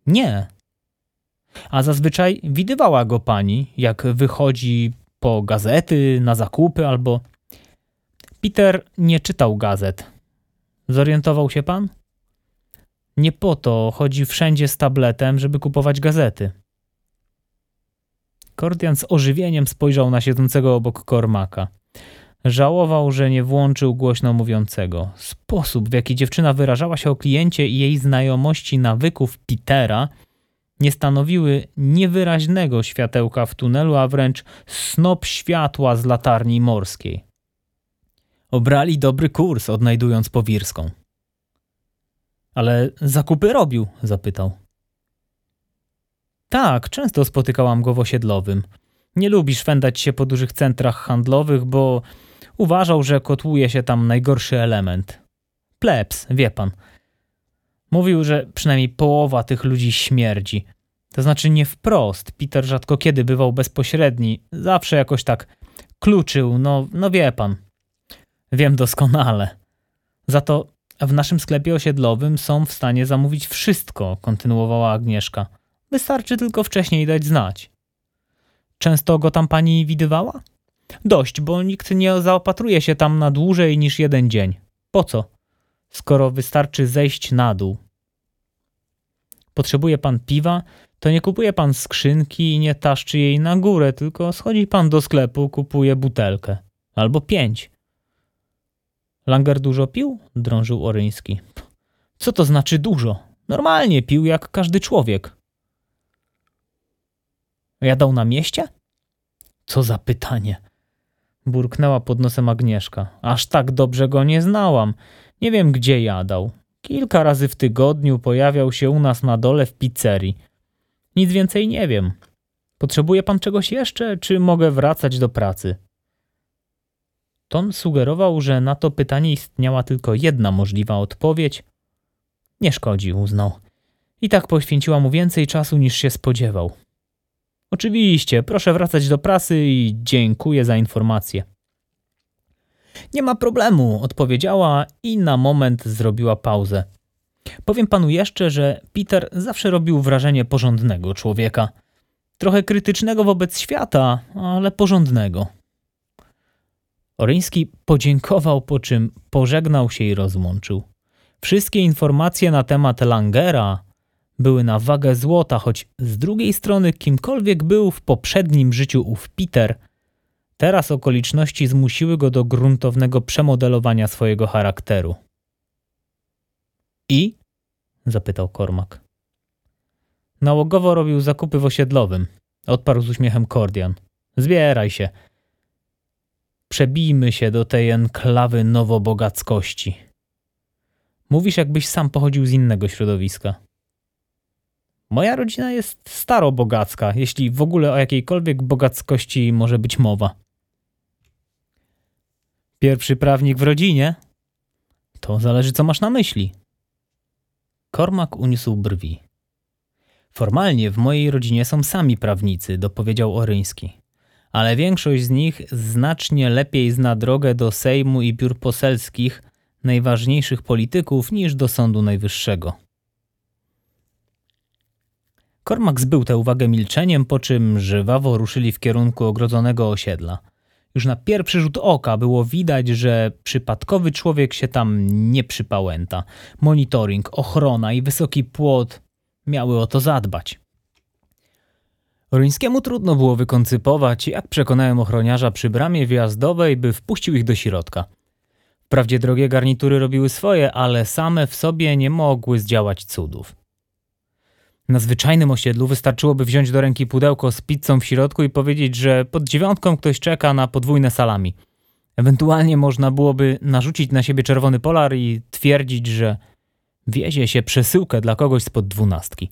Speaker 1: Nie. A zazwyczaj widywała go pani, jak wychodzi po gazety, na zakupy albo. Peter nie czytał gazet. Zorientował się pan? Nie po to chodzi wszędzie z tabletem, żeby kupować gazety. Kordian z ożywieniem spojrzał na siedzącego obok Kormaka. Żałował, że nie włączył głośno mówiącego. Sposób, w jaki dziewczyna wyrażała się o kliencie i jej znajomości nawyków Petera nie stanowiły niewyraźnego światełka w tunelu, a wręcz snop światła z latarni morskiej. Obrali dobry kurs, odnajdując Powirską. Ale zakupy robił? zapytał. Tak, często spotykałam go w osiedlowym. Nie lubi szwendać się po dużych centrach handlowych, bo uważał, że kotłuje się tam najgorszy element. Plebs, wie pan. Mówił, że przynajmniej połowa tych ludzi śmierdzi. To znaczy nie wprost. Peter rzadko kiedy bywał bezpośredni. Zawsze jakoś tak kluczył, no, no wie pan. Wiem doskonale. Za to w naszym sklepie osiedlowym są w stanie zamówić wszystko, kontynuowała Agnieszka. Wystarczy tylko wcześniej dać znać. Często go tam pani widywała? Dość, bo nikt nie zaopatruje się tam na dłużej niż jeden dzień. Po co? Skoro wystarczy zejść na dół. Potrzebuje pan piwa, to nie kupuje pan skrzynki i nie taszczy jej na górę, tylko schodzi pan do sklepu, kupuje butelkę. Albo pięć. Langer dużo pił? drążył Oryński. Co to znaczy dużo? Normalnie pił jak każdy człowiek. Jadał na mieście? Co za pytanie. Burknęła pod nosem Agnieszka. Aż tak dobrze go nie znałam. Nie wiem, gdzie jadał. Kilka razy w tygodniu pojawiał się u nas na dole w pizzerii. Nic więcej nie wiem. Potrzebuje pan czegoś jeszcze, czy mogę wracać do pracy? Ton sugerował, że na to pytanie istniała tylko jedna możliwa odpowiedź. Nie szkodzi, uznał. I tak poświęciła mu więcej czasu niż się spodziewał. Oczywiście, proszę wracać do prasy i dziękuję za informację. Nie ma problemu, odpowiedziała i na moment zrobiła pauzę. Powiem panu jeszcze, że Peter zawsze robił wrażenie porządnego człowieka. Trochę krytycznego wobec świata, ale porządnego. Oryński podziękował, po czym pożegnał się i rozłączył. Wszystkie informacje na temat Langera były na wagę złota, choć z drugiej strony kimkolwiek był w poprzednim życiu ów Peter, teraz okoliczności zmusiły go do gruntownego przemodelowania swojego charakteru. I? zapytał Kormak. Nałogowo robił zakupy w osiedlowym. Odparł z uśmiechem Kordian. Zbieraj się. Przebijmy się do tej enklawy nowobogackości. Mówisz, jakbyś sam pochodził z innego środowiska. Moja rodzina jest starobogacka, jeśli w ogóle o jakiejkolwiek bogackości może być mowa. Pierwszy prawnik w rodzinie? To zależy, co masz na myśli. Kormak uniósł brwi. Formalnie w mojej rodzinie są sami prawnicy, dopowiedział Oryński. Ale większość z nich znacznie lepiej zna drogę do Sejmu i biur poselskich najważniejszych polityków niż do Sądu Najwyższego. Kormak zbył tę uwagę milczeniem, po czym żywawo ruszyli w kierunku ogrodzonego osiedla. Już na pierwszy rzut oka było widać, że przypadkowy człowiek się tam nie przypałęta. Monitoring, ochrona i wysoki płot miały o to zadbać. Rońskiemu trudno było wykoncypować, jak przekonałem ochroniarza przy bramie wjazdowej, by wpuścił ich do środka. Wprawdzie drogie garnitury robiły swoje, ale same w sobie nie mogły zdziałać cudów. Na zwyczajnym osiedlu wystarczyłoby wziąć do ręki pudełko z pizzą w środku i powiedzieć, że pod dziewiątką ktoś czeka na podwójne salami. Ewentualnie można byłoby narzucić na siebie czerwony polar i twierdzić, że wiezie się przesyłkę dla kogoś spod dwunastki.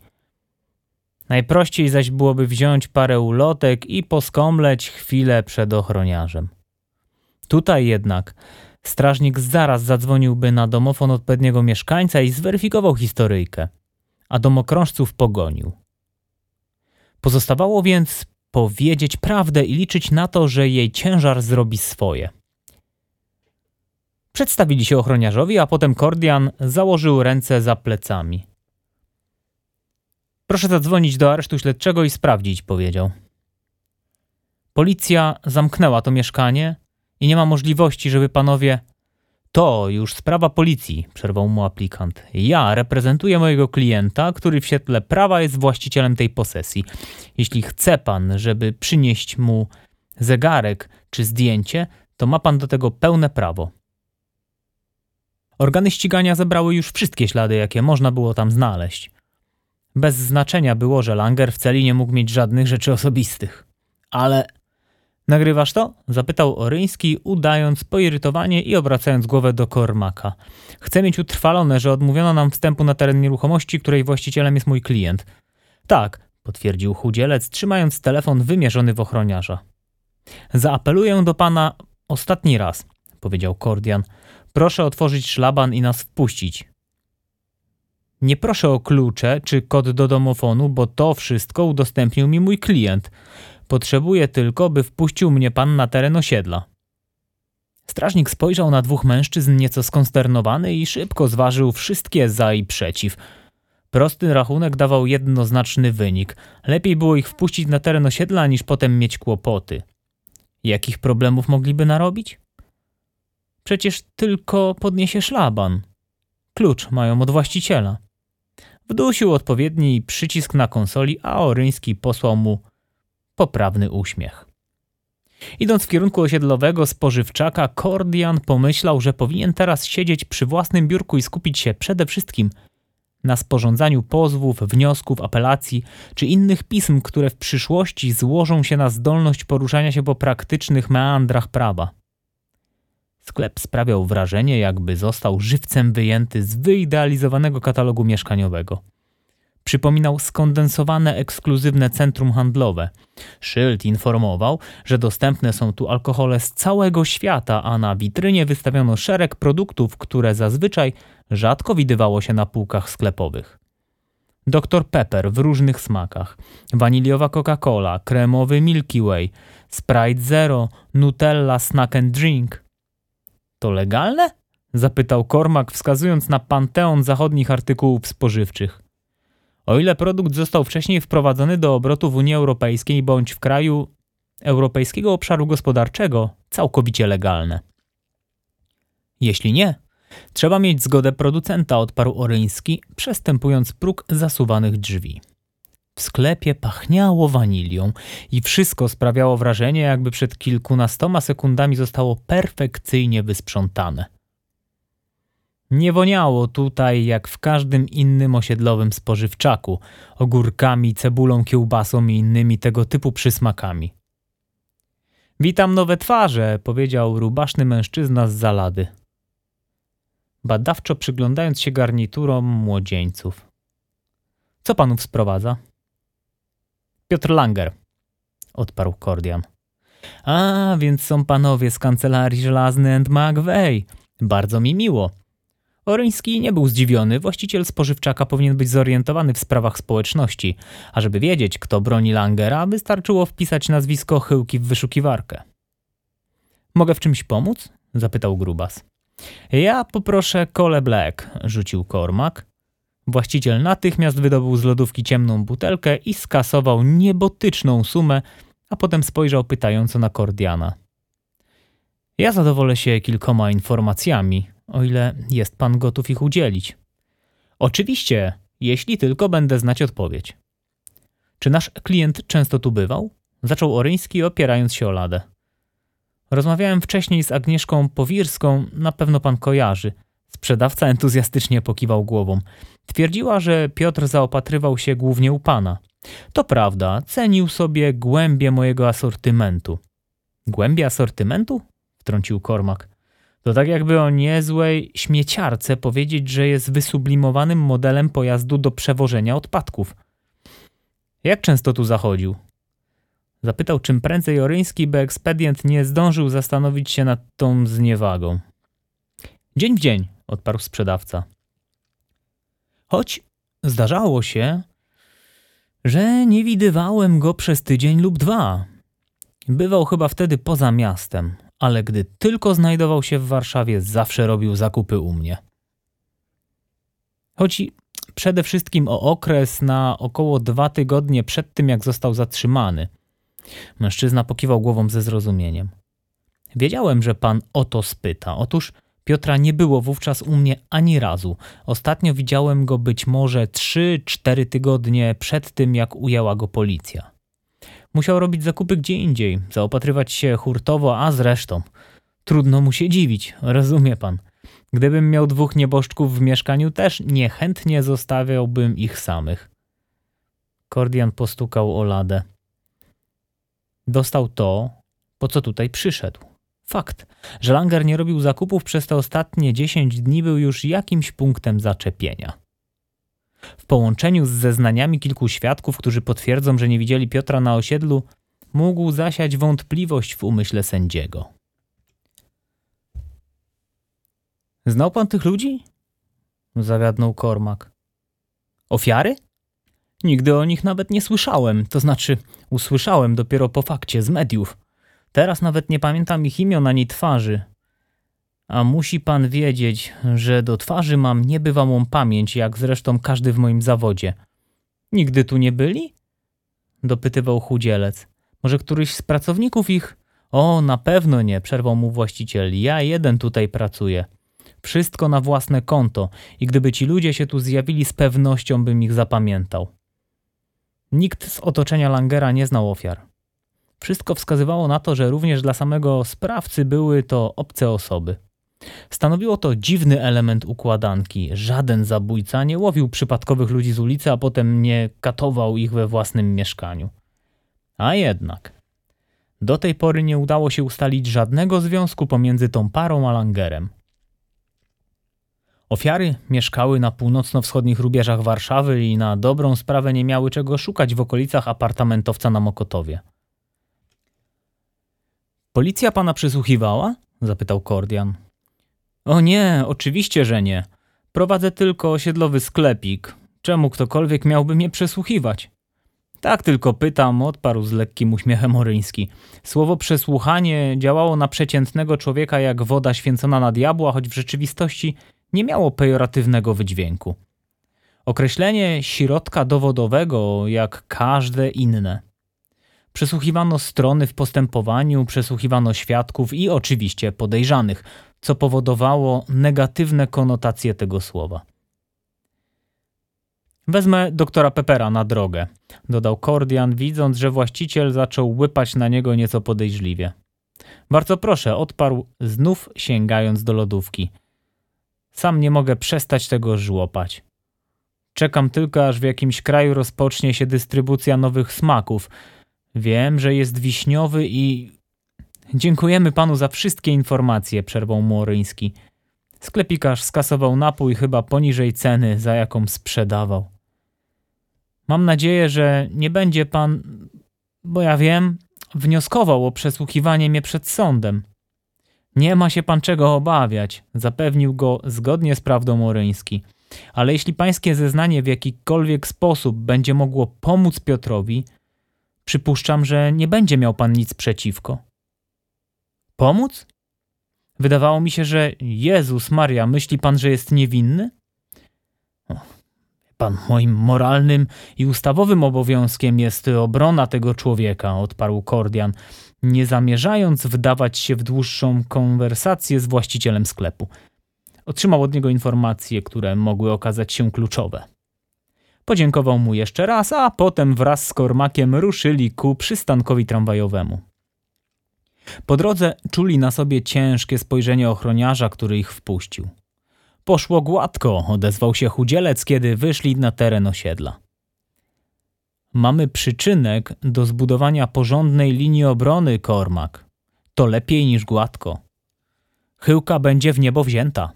Speaker 1: Najprościej zaś byłoby wziąć parę ulotek i poskomleć chwilę przed ochroniarzem. Tutaj jednak strażnik zaraz zadzwoniłby na domofon odpowiedniego mieszkańca i zweryfikował historyjkę a domokrążców pogonił. Pozostawało więc powiedzieć prawdę i liczyć na to, że jej ciężar zrobi swoje. Przedstawili się ochroniarzowi, a potem Kordian założył ręce za plecami. Proszę zadzwonić do aresztu śledczego i sprawdzić, powiedział. Policja zamknęła to mieszkanie i nie ma możliwości, żeby panowie to już sprawa policji, przerwał mu aplikant. Ja reprezentuję mojego klienta, który w świetle prawa jest właścicielem tej posesji. Jeśli chce pan, żeby przynieść mu zegarek czy zdjęcie, to ma pan do tego pełne prawo. Organy ścigania zebrały już wszystkie ślady, jakie można było tam znaleźć. Bez znaczenia było, że Langer w celi nie mógł mieć żadnych rzeczy osobistych. Ale Nagrywasz to? Zapytał Oryński, udając poirytowanie i obracając głowę do Kormaka. Chcę mieć utrwalone, że odmówiono nam wstępu na teren nieruchomości, której właścicielem jest mój klient. Tak, potwierdził chudzielec, trzymając telefon wymierzony w ochroniarza. Zaapeluję do pana ostatni raz, powiedział Kordian. Proszę otworzyć szlaban i nas wpuścić. Nie proszę o klucze czy kod do domofonu, bo to wszystko udostępnił mi mój klient. Potrzebuję tylko, by wpuścił mnie pan na teren osiedla. Strażnik spojrzał na dwóch mężczyzn nieco skonsternowany i szybko zważył wszystkie za i przeciw. Prosty rachunek dawał jednoznaczny wynik. Lepiej było ich wpuścić na teren osiedla, niż potem mieć kłopoty. Jakich problemów mogliby narobić? Przecież tylko podniesie szlaban. Klucz mają od właściciela. Wdusił odpowiedni przycisk na konsoli, a Oryński posłał mu poprawny uśmiech. Idąc w kierunku osiedlowego spożywczaka, Kordian pomyślał, że powinien teraz siedzieć przy własnym biurku i skupić się przede wszystkim na sporządzaniu pozwów, wniosków, apelacji czy innych pism, które w przyszłości złożą się na zdolność poruszania się po praktycznych meandrach prawa. Sklep sprawiał wrażenie, jakby został żywcem wyjęty z wyidealizowanego katalogu mieszkaniowego. Przypominał skondensowane ekskluzywne centrum handlowe. Szyld informował, że dostępne są tu alkohole z całego świata, a na witrynie wystawiono szereg produktów, które zazwyczaj rzadko widywało się na półkach sklepowych. Dr Pepper w różnych smakach, waniliowa Coca-Cola, kremowy Milky Way, Sprite Zero, Nutella Snack and Drink. To legalne? zapytał Kormak, wskazując na panteon zachodnich artykułów spożywczych. O ile produkt został wcześniej wprowadzony do obrotu w Unii Europejskiej bądź w kraju Europejskiego Obszaru Gospodarczego, całkowicie legalne. Jeśli nie, trzeba mieć zgodę producenta, odparł Oryński, przestępując próg zasuwanych drzwi. W sklepie pachniało wanilią i wszystko sprawiało wrażenie, jakby przed kilkunastoma sekundami zostało perfekcyjnie wysprzątane. Nie woniało tutaj jak w każdym innym osiedlowym spożywczaku, ogórkami, cebulą, kiełbasą i innymi tego typu przysmakami. Witam nowe twarze, powiedział rubaszny mężczyzna z zalady. Badawczo przyglądając się garniturom młodzieńców. Co panów sprowadza? Piotr Langer, odparł Kordian. A, więc są panowie z kancelarii żelazny and McVeigh. Bardzo mi miło. Oryński nie był zdziwiony, właściciel spożywczaka powinien być zorientowany w sprawach społeczności, a żeby wiedzieć, kto broni Langera, wystarczyło wpisać nazwisko Chyłki w wyszukiwarkę. Mogę w czymś pomóc? zapytał Grubas. Ja poproszę Cole Black, rzucił Kormak. Właściciel natychmiast wydobył z lodówki ciemną butelkę i skasował niebotyczną sumę, a potem spojrzał pytająco na Kordiana. Ja zadowolę się kilkoma informacjami, o ile jest pan gotów ich udzielić. Oczywiście, jeśli tylko będę znać odpowiedź. Czy nasz klient często tu bywał? Zaczął Oryński, opierając się o ladę. Rozmawiałem wcześniej z Agnieszką Powirską, na pewno pan kojarzy. Sprzedawca entuzjastycznie pokiwał głową. Twierdziła, że Piotr zaopatrywał się głównie u pana. To prawda, cenił sobie głębie mojego asortymentu. Głębie asortymentu? wtrącił Kormak. To tak jakby o niezłej śmieciarce powiedzieć, że jest wysublimowanym modelem pojazdu do przewożenia odpadków. Jak często tu zachodził? Zapytał czym prędzej Oryński, by ekspedient nie zdążył zastanowić się nad tą zniewagą. Dzień w dzień, odparł sprzedawca. Choć zdarzało się, że nie widywałem go przez tydzień lub dwa. Bywał chyba wtedy poza miastem, ale gdy tylko znajdował się w Warszawie, zawsze robił zakupy u mnie. Chodzi przede wszystkim o okres na około dwa tygodnie przed tym, jak został zatrzymany. Mężczyzna pokiwał głową ze zrozumieniem. Wiedziałem, że pan o to spyta. Otóż Piotra nie było wówczas u mnie ani razu. Ostatnio widziałem go być może trzy, cztery tygodnie przed tym, jak ujęła go policja. Musiał robić zakupy gdzie indziej, zaopatrywać się hurtowo, a zresztą. Trudno mu się dziwić, rozumie pan. Gdybym miał dwóch nieboszczków w mieszkaniu, też niechętnie zostawiałbym ich samych. Kordian postukał o ladę. Dostał to, po co tutaj przyszedł. Fakt, że Langer nie robił zakupów przez te ostatnie 10 dni był już jakimś punktem zaczepienia. W połączeniu z zeznaniami kilku świadków, którzy potwierdzą, że nie widzieli Piotra na osiedlu, mógł zasiać wątpliwość w umyśle sędziego. Znał pan tych ludzi? Zawiadnął Kormak. Ofiary? Nigdy o nich nawet nie słyszałem, to znaczy usłyszałem dopiero po fakcie z mediów. Teraz nawet nie pamiętam ich imion ani twarzy. A musi pan wiedzieć, że do twarzy mam niebywałą pamięć, jak zresztą każdy w moim zawodzie. Nigdy tu nie byli? Dopytywał chudzielec. Może któryś z pracowników ich? O, na pewno nie, przerwał mu właściciel. Ja jeden tutaj pracuję. Wszystko na własne konto i gdyby ci ludzie się tu zjawili, z pewnością bym ich zapamiętał. Nikt z otoczenia Langera nie znał ofiar. Wszystko wskazywało na to, że również dla samego sprawcy były to obce osoby. Stanowiło to dziwny element układanki. Żaden zabójca nie łowił przypadkowych ludzi z ulicy, a potem nie katował ich we własnym mieszkaniu. A jednak. Do tej pory nie udało się ustalić żadnego związku pomiędzy tą parą a Langerem. Ofiary mieszkały na północno-wschodnich rubieżach Warszawy i na dobrą sprawę nie miały czego szukać w okolicach apartamentowca na Mokotowie. Policja pana przesłuchiwała? zapytał Kordian. O nie, oczywiście, że nie. Prowadzę tylko osiedlowy sklepik. Czemu ktokolwiek miałby mnie przesłuchiwać? Tak tylko pytam, odparł z lekkim uśmiechem Oryński. Słowo przesłuchanie działało na przeciętnego człowieka jak woda święcona na diabła, choć w rzeczywistości nie miało pejoratywnego wydźwięku. Określenie środka dowodowego jak każde inne. Przesłuchiwano strony w postępowaniu, przesłuchiwano świadków i oczywiście podejrzanych, co powodowało negatywne konotacje tego słowa. Wezmę doktora Pepera na drogę, dodał Kordian, widząc, że właściciel zaczął łypać na niego nieco podejrzliwie. Bardzo proszę, odparł, znów sięgając do lodówki. Sam nie mogę przestać tego żłopać. Czekam tylko, aż w jakimś kraju rozpocznie się dystrybucja nowych smaków. Wiem, że jest wiśniowy i... Dziękujemy panu za wszystkie informacje, przerwał Moryński. Sklepikarz skasował napój chyba poniżej ceny, za jaką sprzedawał. Mam nadzieję, że nie będzie pan, bo ja wiem, wnioskował o przesłuchiwanie mnie przed sądem. Nie ma się pan czego obawiać, zapewnił go zgodnie z prawdą Moryński. Ale jeśli pańskie zeznanie w jakikolwiek sposób będzie mogło pomóc Piotrowi, przypuszczam, że nie będzie miał pan nic przeciwko. Pomóc? Wydawało mi się, że Jezus Maria, myśli pan, że jest niewinny? O, pan, moim moralnym i ustawowym obowiązkiem jest obrona tego człowieka, odparł Kordian, nie zamierzając wdawać się w dłuższą konwersację z właścicielem sklepu. Otrzymał od niego informacje, które mogły okazać się kluczowe. Podziękował mu jeszcze raz, a potem wraz z Kormakiem ruszyli ku przystankowi tramwajowemu. Po drodze czuli na sobie ciężkie spojrzenie ochroniarza, który ich wpuścił. Poszło gładko, odezwał się chudzielec, kiedy wyszli na teren osiedla. Mamy przyczynek do zbudowania porządnej linii obrony, Kormak. To lepiej niż gładko. Chyłka będzie w niebo wzięta.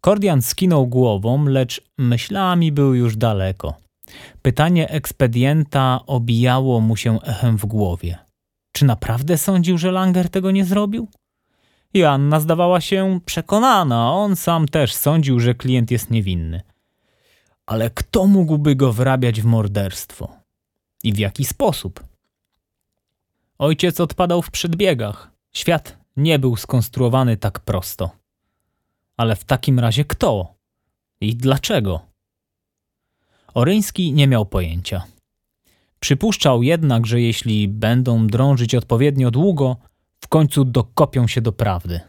Speaker 1: Kordian skinął głową, lecz myślami był już daleko. Pytanie ekspedienta obijało mu się echem w głowie. Czy naprawdę sądził, że Langer tego nie zrobił? Joanna zdawała się przekonana, on sam też sądził, że klient jest niewinny. Ale kto mógłby go wrabiać w morderstwo? I w jaki sposób? Ojciec odpadał w przedbiegach. Świat nie był skonstruowany tak prosto. Ale w takim razie kto? I dlaczego? Oryński nie miał pojęcia. Przypuszczał jednak, że jeśli będą drążyć odpowiednio długo, w końcu dokopią się do prawdy.